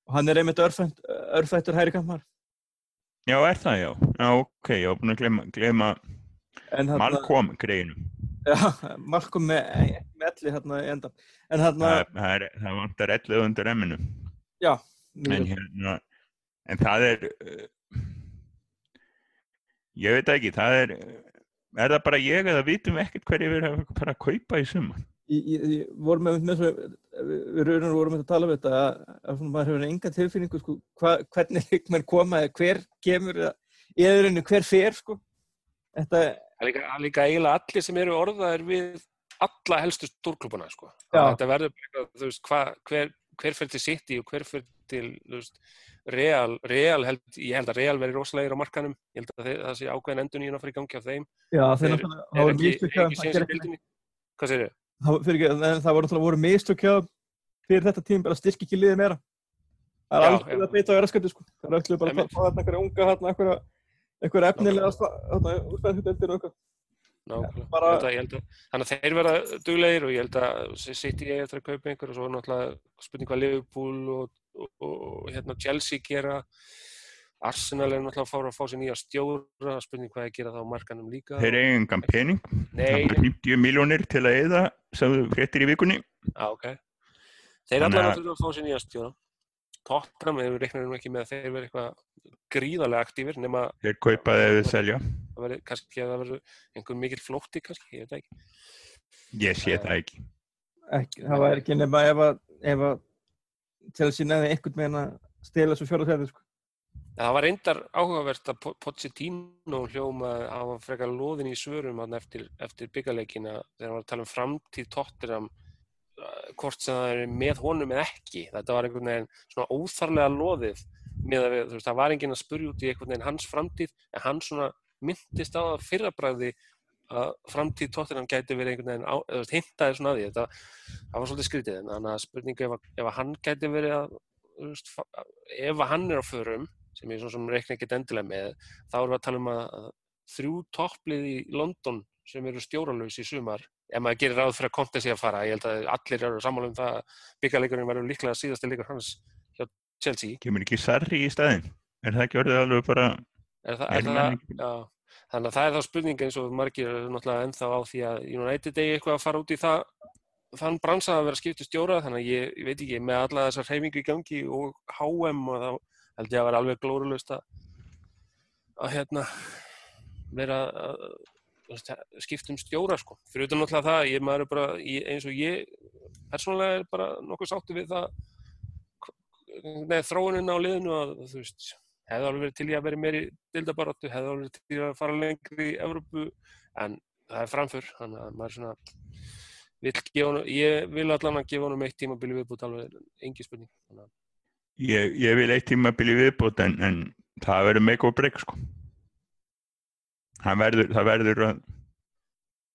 Og hann er einmitt örfætt, örfættur hæri kampar Já, er það já, já ok, ég var búin að glema, glema Malcolm greinum já, Malcolm með elli hérna í endan en hérna, það, er, það vantar 11 undir emminu. Já en hérna en það er uh, ég veit ekki það er er það bara ég eða vitum við ekkert hverju við erum að fara að kaupa í ég, ég vorum með, við við raunar vorum með að tala um þetta að, að maður hefur enga tilfinningu sko, hva, hvernig leikmenn koma eða hver kemur eða öðrunni hver fer sko. þetta, er það er líka eiginlega allir sem eru orðaðir við alla helstu stórklubuna, sko. Þetta verður veist, hva, hver, hver fyrir til City og hver fyrir til, veist, Real, Real held, ég held að Real verði rosalegir á markanum, ég held að það sé ákveðin að fara í gangi á þeim. já, Þeir það voru ekki, mistök hjá ekki þeim að séns í gera ekki- bildinni? Hvað segir þið? það var- fyrir fyrir þetta tím bara styrki ekki liðið meira það er já. að beita á erasköldu sko. það er öllu bara að fá þarna einhverja unga einhverja, efnilega úrstæðhundeldir og eitthvað Nákvæmlega. bara- Ég held að- ég Þannig að þeir verða duglegir og ég held að City eigi eftir að kaupa einhver og svo er náttúrulega spurning hvað Liverpool og, og, og hérna Chelsea gera. Arsenal er náttúrulega að fára að fá sér nýja stjóra spurning hvað þeir gera þá markanum líka. Þeir eiga engan pening Nei, það er 50 miljónir til að eða sem þú fréttir í vikunni. Á, ok. Þeir Þannig allar náttúrulega að fá sér nýja stjóra. Tottenham, þeir reiknar nú ekki með að þeir verða eitthvað gríðarlega aktífir nema þeir kaupa þeir við selja það verður kannski að það verður einhver mikill flótti kannski, ég veit ekki ég sé það ekki ekki, það var ekki nema ef að, ef að Chelsea nefði einhvern meginn að stela svo fjóra sæði sko. En það var reyndar áhugavert að Po- Pochettino hljóma að hann var frekar loðin í svörum eftir, eftir byggarleikina þegar hann var að tala um framtíð uh, hvort sem það er með honum eða ekki. Þetta var einhvern veginn svona óþarlega loðið með að við, þú veist, það var enginn að spurja út í einhvern veginn hans framtíð en hann svona myndist á það fyrrabræði að framtíð tóttirinn gæti verið einhvern veginn hintaði svona að því. Þetta, var svolítið skrítið. En þannig að spurningu ef, ef hann gæti verið að ef hann er á förum sem ég svona sem reikna ekkert endilega með þá erum við að tala um að, þrjú topplið í London sem eru stjóralaus í sumar ef maður gerir ráð fyrir að konta sig að fara ég held að allir eru sammála um það að byggjarleikurinn verður líklega síðasti leikur hans hjá Chelsea. Kemur ekki Sarri í staðinn? Er það ekki orðið alveg bara, er það, Er það, já, þannig að það er þá spurning eins og margir eru náttúrulega ennþá á því að United eigi eitthvað að fara út í það þann bransa að vera skiptu stjóra þannig að ég, ég veit ekki, með alla þessar hreyfingu í gangi og HM og þá held ég að vera alveg glórulaust að að hérna vera að þú veist, skipta um stjóra sko, fyrir utan náttúrulega það ég maður bara, ég, eins og ég persónulega er bara nokkuð sáttu við það með þróunin á liðinu að þú veist hefði alveg verið til í að vera meiri dildabaráttu, hefði alveg verið til í að fara lengri í Evrópu, en það er framför, þannig að maður svona vill gefa honum, ég vil allan að gefa honum eitt tímabili viðbútt alveg engi spurning. Að, ég, ég vil eitt tíma byrja viðbót en, en það verður make or break sko. Það verður, það verður að,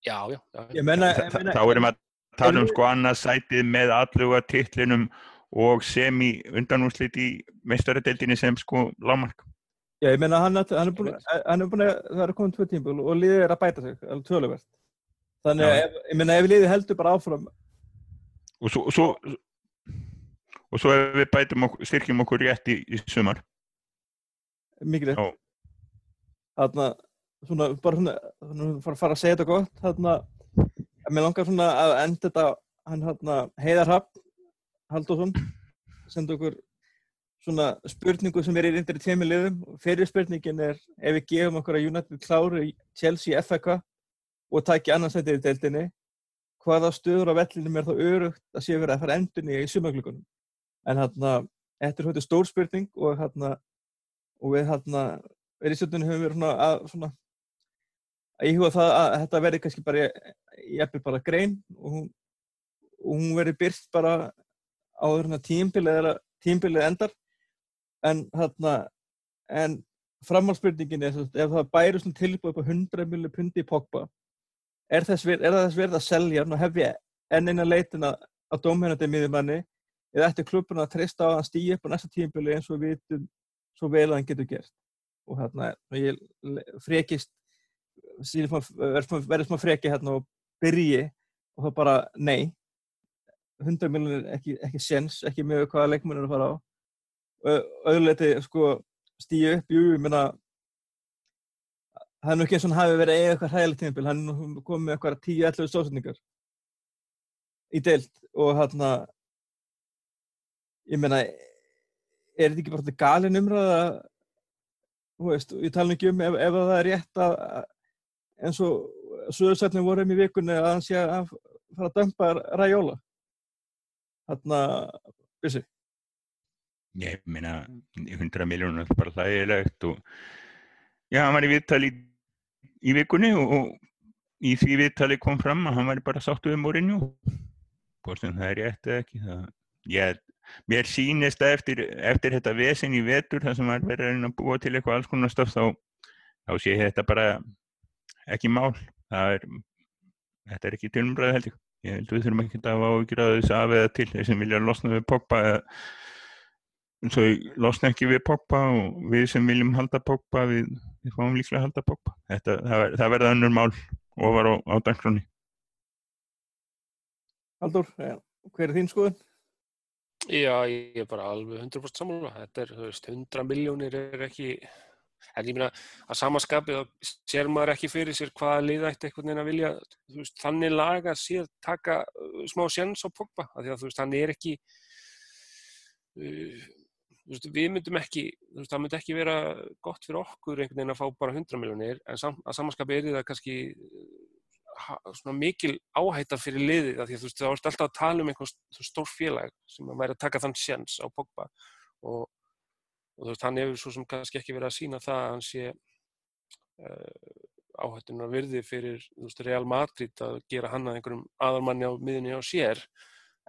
já, já, já, Ég menna, Þa- menna þá erum við að tala um sko annað sætið með alluga titlinum og sem í undanúslit í meistaradeildinni sem sko lámark. Já, ég meina hann, hann er búin, hann er búin að, það er komin tvö tímpul og liðið er að bæta sig, alveg töluvert. Þannig að, ég meina, ef liðið heldur bara áfram, Og svo, og svo, og svo ef við bætum okkur, styrkjum okkur rétt í, í sumar. mikið rétt, Já. þarna, svona, bara svona, svona, fara, fara að segja þetta gott, þarna, að mér langar svona að enda þetta, hann, þarna, Heiðar Hafn, Halldórsson, senda okkur svona spurningu sem er í reyndar í tveimur liðum. Fyrir spurningin er, ef við gefum okkur að United klári Chelsea FA og taki annarsætið í deildinni, hvaða stöður á vellinum er þá örugt að sé verið að fara endunni í sumaglökunum. En hérna, þetta er svona stór spurning og hérna, og við hérna, Rísjöldunni höfum verið svona að, svona, að íhuga það að þetta verði kannski bara, jafnvel bara grein og hún, og hún verði byrt bara áður hérna tímbilið, tímbilið endar. En hérna, en framhaldsspurningin er, sagt, ef það bæri svona tilbúið upp á 100 milli pundi í Pogba, er, þess, ver- er það þess verið að selja? Og hefja enn eina leitina á dómhennandi miðjumanni eða ætti klubburinn að treysta á að stýja upp á næsta tímbili eins og við vitum svo vel að hann getur gert? Og hérna ég frekist verður smá freki hérna og byrji og þá bara nei 100 miljonir ekki, ekki séns, ekki með hvaða leikmennir að fara á. Og auðvitað sko stýja upp, jú, ég meina það er nú ekki eins og hann hafi verið að eiga eitthvað hræðilegt tímabil, hann er nú komið með eitthvað 10-11 stóðsendingar í deild og hérna ég meina er þetta ekki bara galin umræða? Þú veist, ég tala ekki um ef, ef það er rétt að að- eins og sögursætnum vorum í vikunni að hann sé að fara að dömpa Rajóla þarna, vissi Ég meina, 100 miljónur er bara hlægilegt og já, hann var í viðtali í, í vikunni og, og í því viðtali kom fram að hann var bara sáttu um Mourinho. Hvort sem það er rétt eða ekki. Það, ég, mér sýnist að eftir, eftir þetta vesen í vetur, það sem var verið að búa til eitthvað alls konar stöf, þá, þá sé ég þetta bara ekki mál. Það er, þetta er ekki tilumræði held ég. Ég held við þurfum ekki að hafa áhyggjur að þessu af eða til þeir sem vilja losna við Pogba eða svo losna ekki við Pogba og við sem viljum halda Pogba við, við fáum líklega að halda Pogba Þetta, það, ver- það verða önnur mál ofar á, á dagskránni Haldur, ja, hver er þín skoðun? Já, ég er bara alveg 100% sammála. Þetta er, þú veist, 100 miljónir er ekki, en ég meina að samaskapið þá sér maður ekki fyrir sér hvaða liðætti einhvern veginn að vilja, veist, þannig laga sér taka uh, smá sjens á Pogba, því að þú veist, hann er ekki, uh, veist, við myndum ekki, þú veist, það myndi ekki vera gott fyrir okkur einhvern veginn að fá bara 100 miljónir, en sam, að samaskapið er það kannski ha, svona mikil áhætta fyrir liðið af því að þú veist, þá ertu alltaf að tala um einhvern st- stór félag sem að væri að taka þann sjens á Pogba og, og þú veist, hann hefur svo sem kannski ekki verið að sína það að hann sé uh, áhættunar virði fyrir þú veist, Real Madrid að gera hann að einhverjum aðalmanni á miðunni á sér.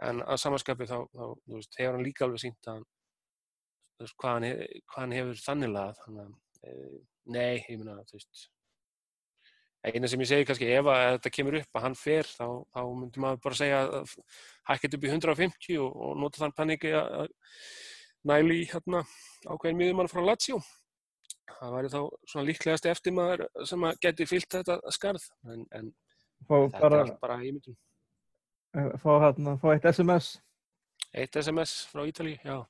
En að samanskapi þá, þá þú veist, hefur hann líka alveg sínt að þú veist, hvað, hann hef, hvað hann hefur þannig lagað. Þannig að, uh, nei, ég meina, þú veist eina sem ég segi kannski ef að þetta kemur upp að hann fer þá, þá myndum maður bara segja að hækkið upp í 150 og, og nota þann paníki að nælu í hérna ákveðin miðjumann frá Lazio það væri þá svona líklegast eftir maður sem að geti fyllt þetta skarð en, en Fá þetta bara, er bara ímyndum eh, fá hérna, fá eitt SMS. eitt SMS frá Ítali, já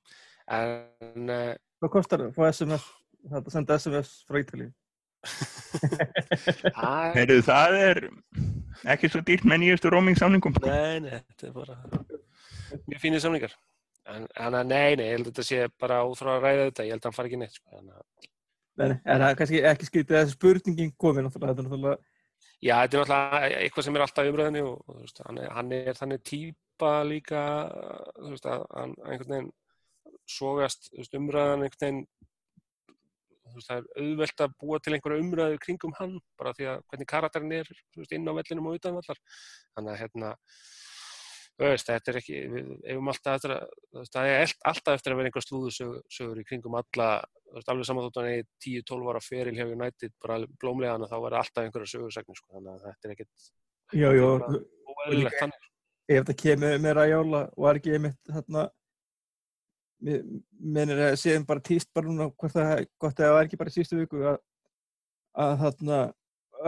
en uh, Hvað kostar að fá SMS, þetta senda SMS frá Ítalíu? það Heyrðu, það er ekki svo dýrt með nýjastu roaming samningum. Nei, nei, þetta er bara mjög fínir samlingar. En að nei, nei, ég held að þetta sé bara út frá að ræða þetta, ég held að hann fari ekki neitt. Sko. Nei, en það er kannski ekki skrítið að þessi spurningin komi náttúrulega, þetta er náttúrulega, já, þetta er náttúrulega eitthvað sem er alltaf í umræðinni og þú veist, hann, er, hann er þannig típa líka, þú veist, að hann einhvern veginn sogast umræðan einhvern veginn þú veist, það er auðvelt að búa til einhverja umræðu kringum hann, bara því að hvernig karakterin er veist, inn á vellinum og utan vallar. Þannig að hérna, veist, þetta er ekki, við alltaf að, það er alltaf eftir að vera einhver slúðusögur í kringum alla, veist, alveg saman þótt hann er 10-12 ára feril hjá United, bara blómlegan þá verður alltaf einhverja sögursagnir, sko, þannig að þetta er ekkert jú, jú, Þetta er óeðlilegt þannig. ef þetta kemur með Rajóla og er ekki einmitt hérna minnir að séðum bara tíst bara núna hvort það er gott að það var ekki bara í sístu viku að, að hérna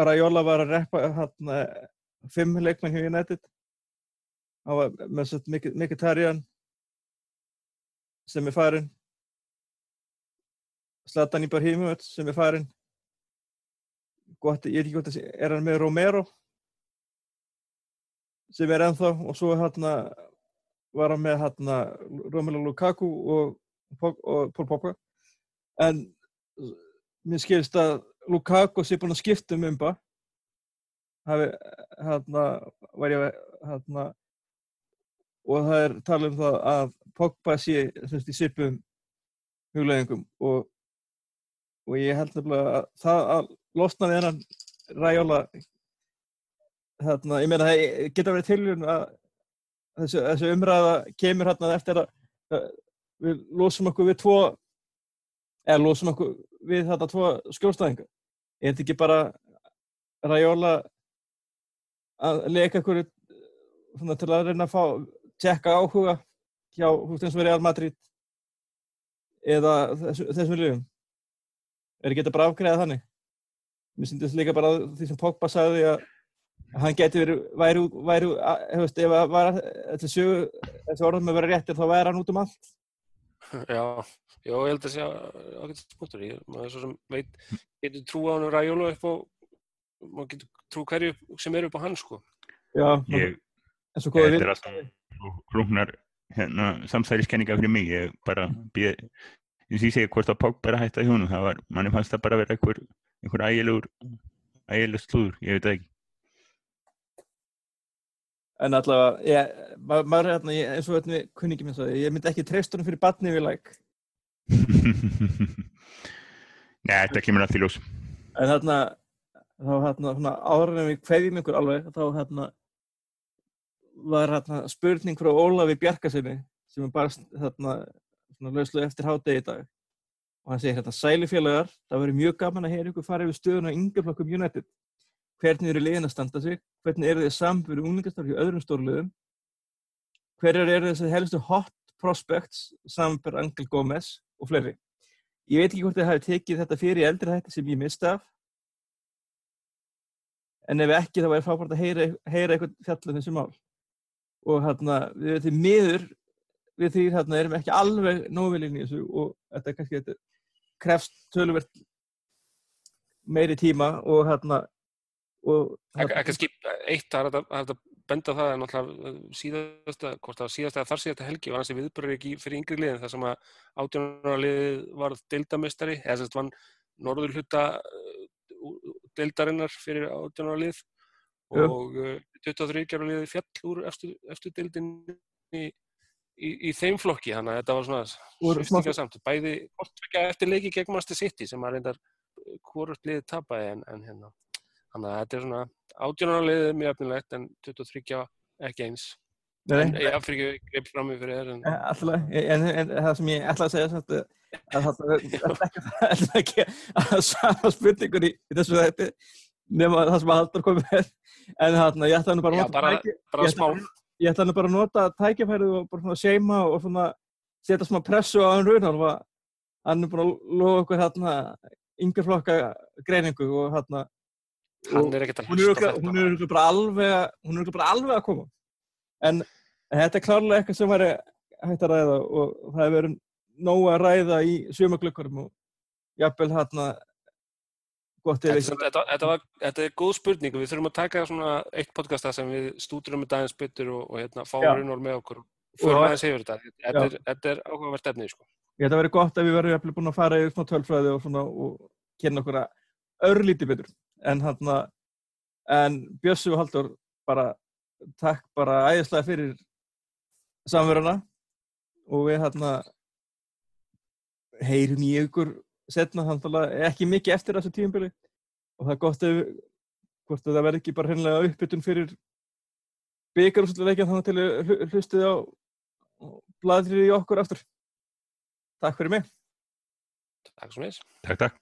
Rajóla var að reppa hérna fimm leikmenn hjá United hann var með svo mikið tarjan sem er farin Zlatan Ibrahimovic sem er farin gott, ég veit ekki hvort það sé, er hann með Romero? Sem er ennþá og svo hérna var hann með hérna Romelu Lukaku og, Pog- og Paul Pogba. En mér skilst að Lukaku sé búinn að skipta um umba hafi hérna var ég hérna og það er talað um það að Pogba sé semst í sipum hugleðingum og og ég held nefnilega að það að losna við hennan ræjóla hérna, ég meina það geta verið tilhjörn að þessi, þessi umræða kemur hérna eftir að, að við losum okkur við tvo eða losum okkur við þetta tvo skjólstæðinga. Er þetta ekki bara ræjóla að leika okkur til að reyna að fá tjekka áhuga hjá eins og Real Madrid eða þessu, þessum liðum er ekki þetta bara afgreðað þannig mér syndist líka bara því sem Pogba sagði að hann geti verið væri, væri hefust, ef að var, þessi orðum að vera réttir þá væri hann út um allt Já, já, ég held að sé ágætt punktur. Ég, maður svo sem veit, getur trú á hann Ræjólu upp og maður getur trú hverju sem er upp á hann, sko. já, Ég, en svo þetta við er alltaf hrúknar hérna, samsæriskenninga fyrir mig. Ég bara býð, ég sé segja hvort að Pogba er að hætta í húnum. Það var, manni fannst það bara vera einhver, einhver ægilegur, ægilegur slúður, ég veit það ekki. en allavega, ég, ma- maður er hérna ég- eins og þetta kunningi minn sagði, ég myndi ekki treyst honum fyrir batni við læk Nei, þetta kemur allt í ljós. en hérna þá hérna en við kveðjum ykkur alveg þá hérna var hérna spurning frá Ólafi Bjarkasinni sem er bara hérna lauslega eftir hádegi í dag. Og hann segir hérna sælifélagar það verður mjög gaman að heyra ykkur fara yfir stöðuna á yngjaflokkum United. Hvernig eru liðin að standa sig? Hvernig eru þið samfyrir unglingastarf hjá öðrum stórliðum hverjar eru þessi helstu hot prospects samfyrir Angel Gómez og fleiri? Ég veit ekki hvort þið hafi tekið þetta fyrir eldri hætti sem ég misti af. En ef ekki þá væri frábært að heyra, heyra eitthvað fjallum þessu mál og hérna við því miður við því hérna erum ekki alveg nóvelin í þessu og þetta er kannski þetta krefst töluvert meiri tíma og hérna og Ek- Ekki skip, eitt, er að- er að benda það en náttúrulega síðasta, hvort það var síðasta eða þar síðasta helgi var hansi viðbörður ekki fyrir yngri liðin þar sem að átjónarliðið var deildamestari, eða sem sagt vann norður hluta deildarinnar fyrir átjónarlið. Og uh, 23 gerur liðið fjall úr efstu, efstu deildin í, í, í þeim flokki, þannig að þetta var svona sviftingasamt, bæði kortvekja eftir leiki gegn Master City sem að reyndar hvort liðið tapaði en, en hérna Þannig að þetta er svona átjónarliðið er mjög efnilegt en 23 ekki eins. En ég affyrir ekki greip fram í fyrir þér en alltaf, en, en það sem ég ætla að segja að að það er ekki að sama spurningur í þessu þætti nema það sem að Haldur komið með. En þarna, ég ætla nú bara að Já, nota bara, tæki- bara ég ætla, nú bara að nota tækifærið og bara svona seima og svona setja svona pressu á hann að hann er búin að lofa okkur hérna yngjaflokka greiningu og hérna Hann er hún er örugglega bara alveg hún er örugglega bara alveg að koma. En þetta er klárlega eitthvað sem væri hægt að ræða og það hefur verið nóg að ræða í sumaglökkurum og jafnvel hérna Þetta, er þetta, þetta, var, þetta er góð spurning og við þurfum að taka svona eitt podcasta sem við stúdurum með dagins byttur og, og hérna, fáum Já. Runor með okkur Og- aðeins yfir þetta. Þetta er, þetta er áhugavert efni, sko. ég þetta verið gott ef við verðum búin að fara yfir svona tölfræði og svona og kynna okkur að örlítið betur en en Bjössi og Haldur bara takk bara æðislega fyrir samverðana og við hérna heyrum í ykkur setna þannig að ekki mikið eftir þessu tíumbili og það er gott ef hvort að það verði ekki bara hreinlega uppbytun fyrir byggarúsleikjan þannig til að hlu- hlustið á bladrið í okkur aftur Takk fyrir mig Takk svo mis. Takk, takk.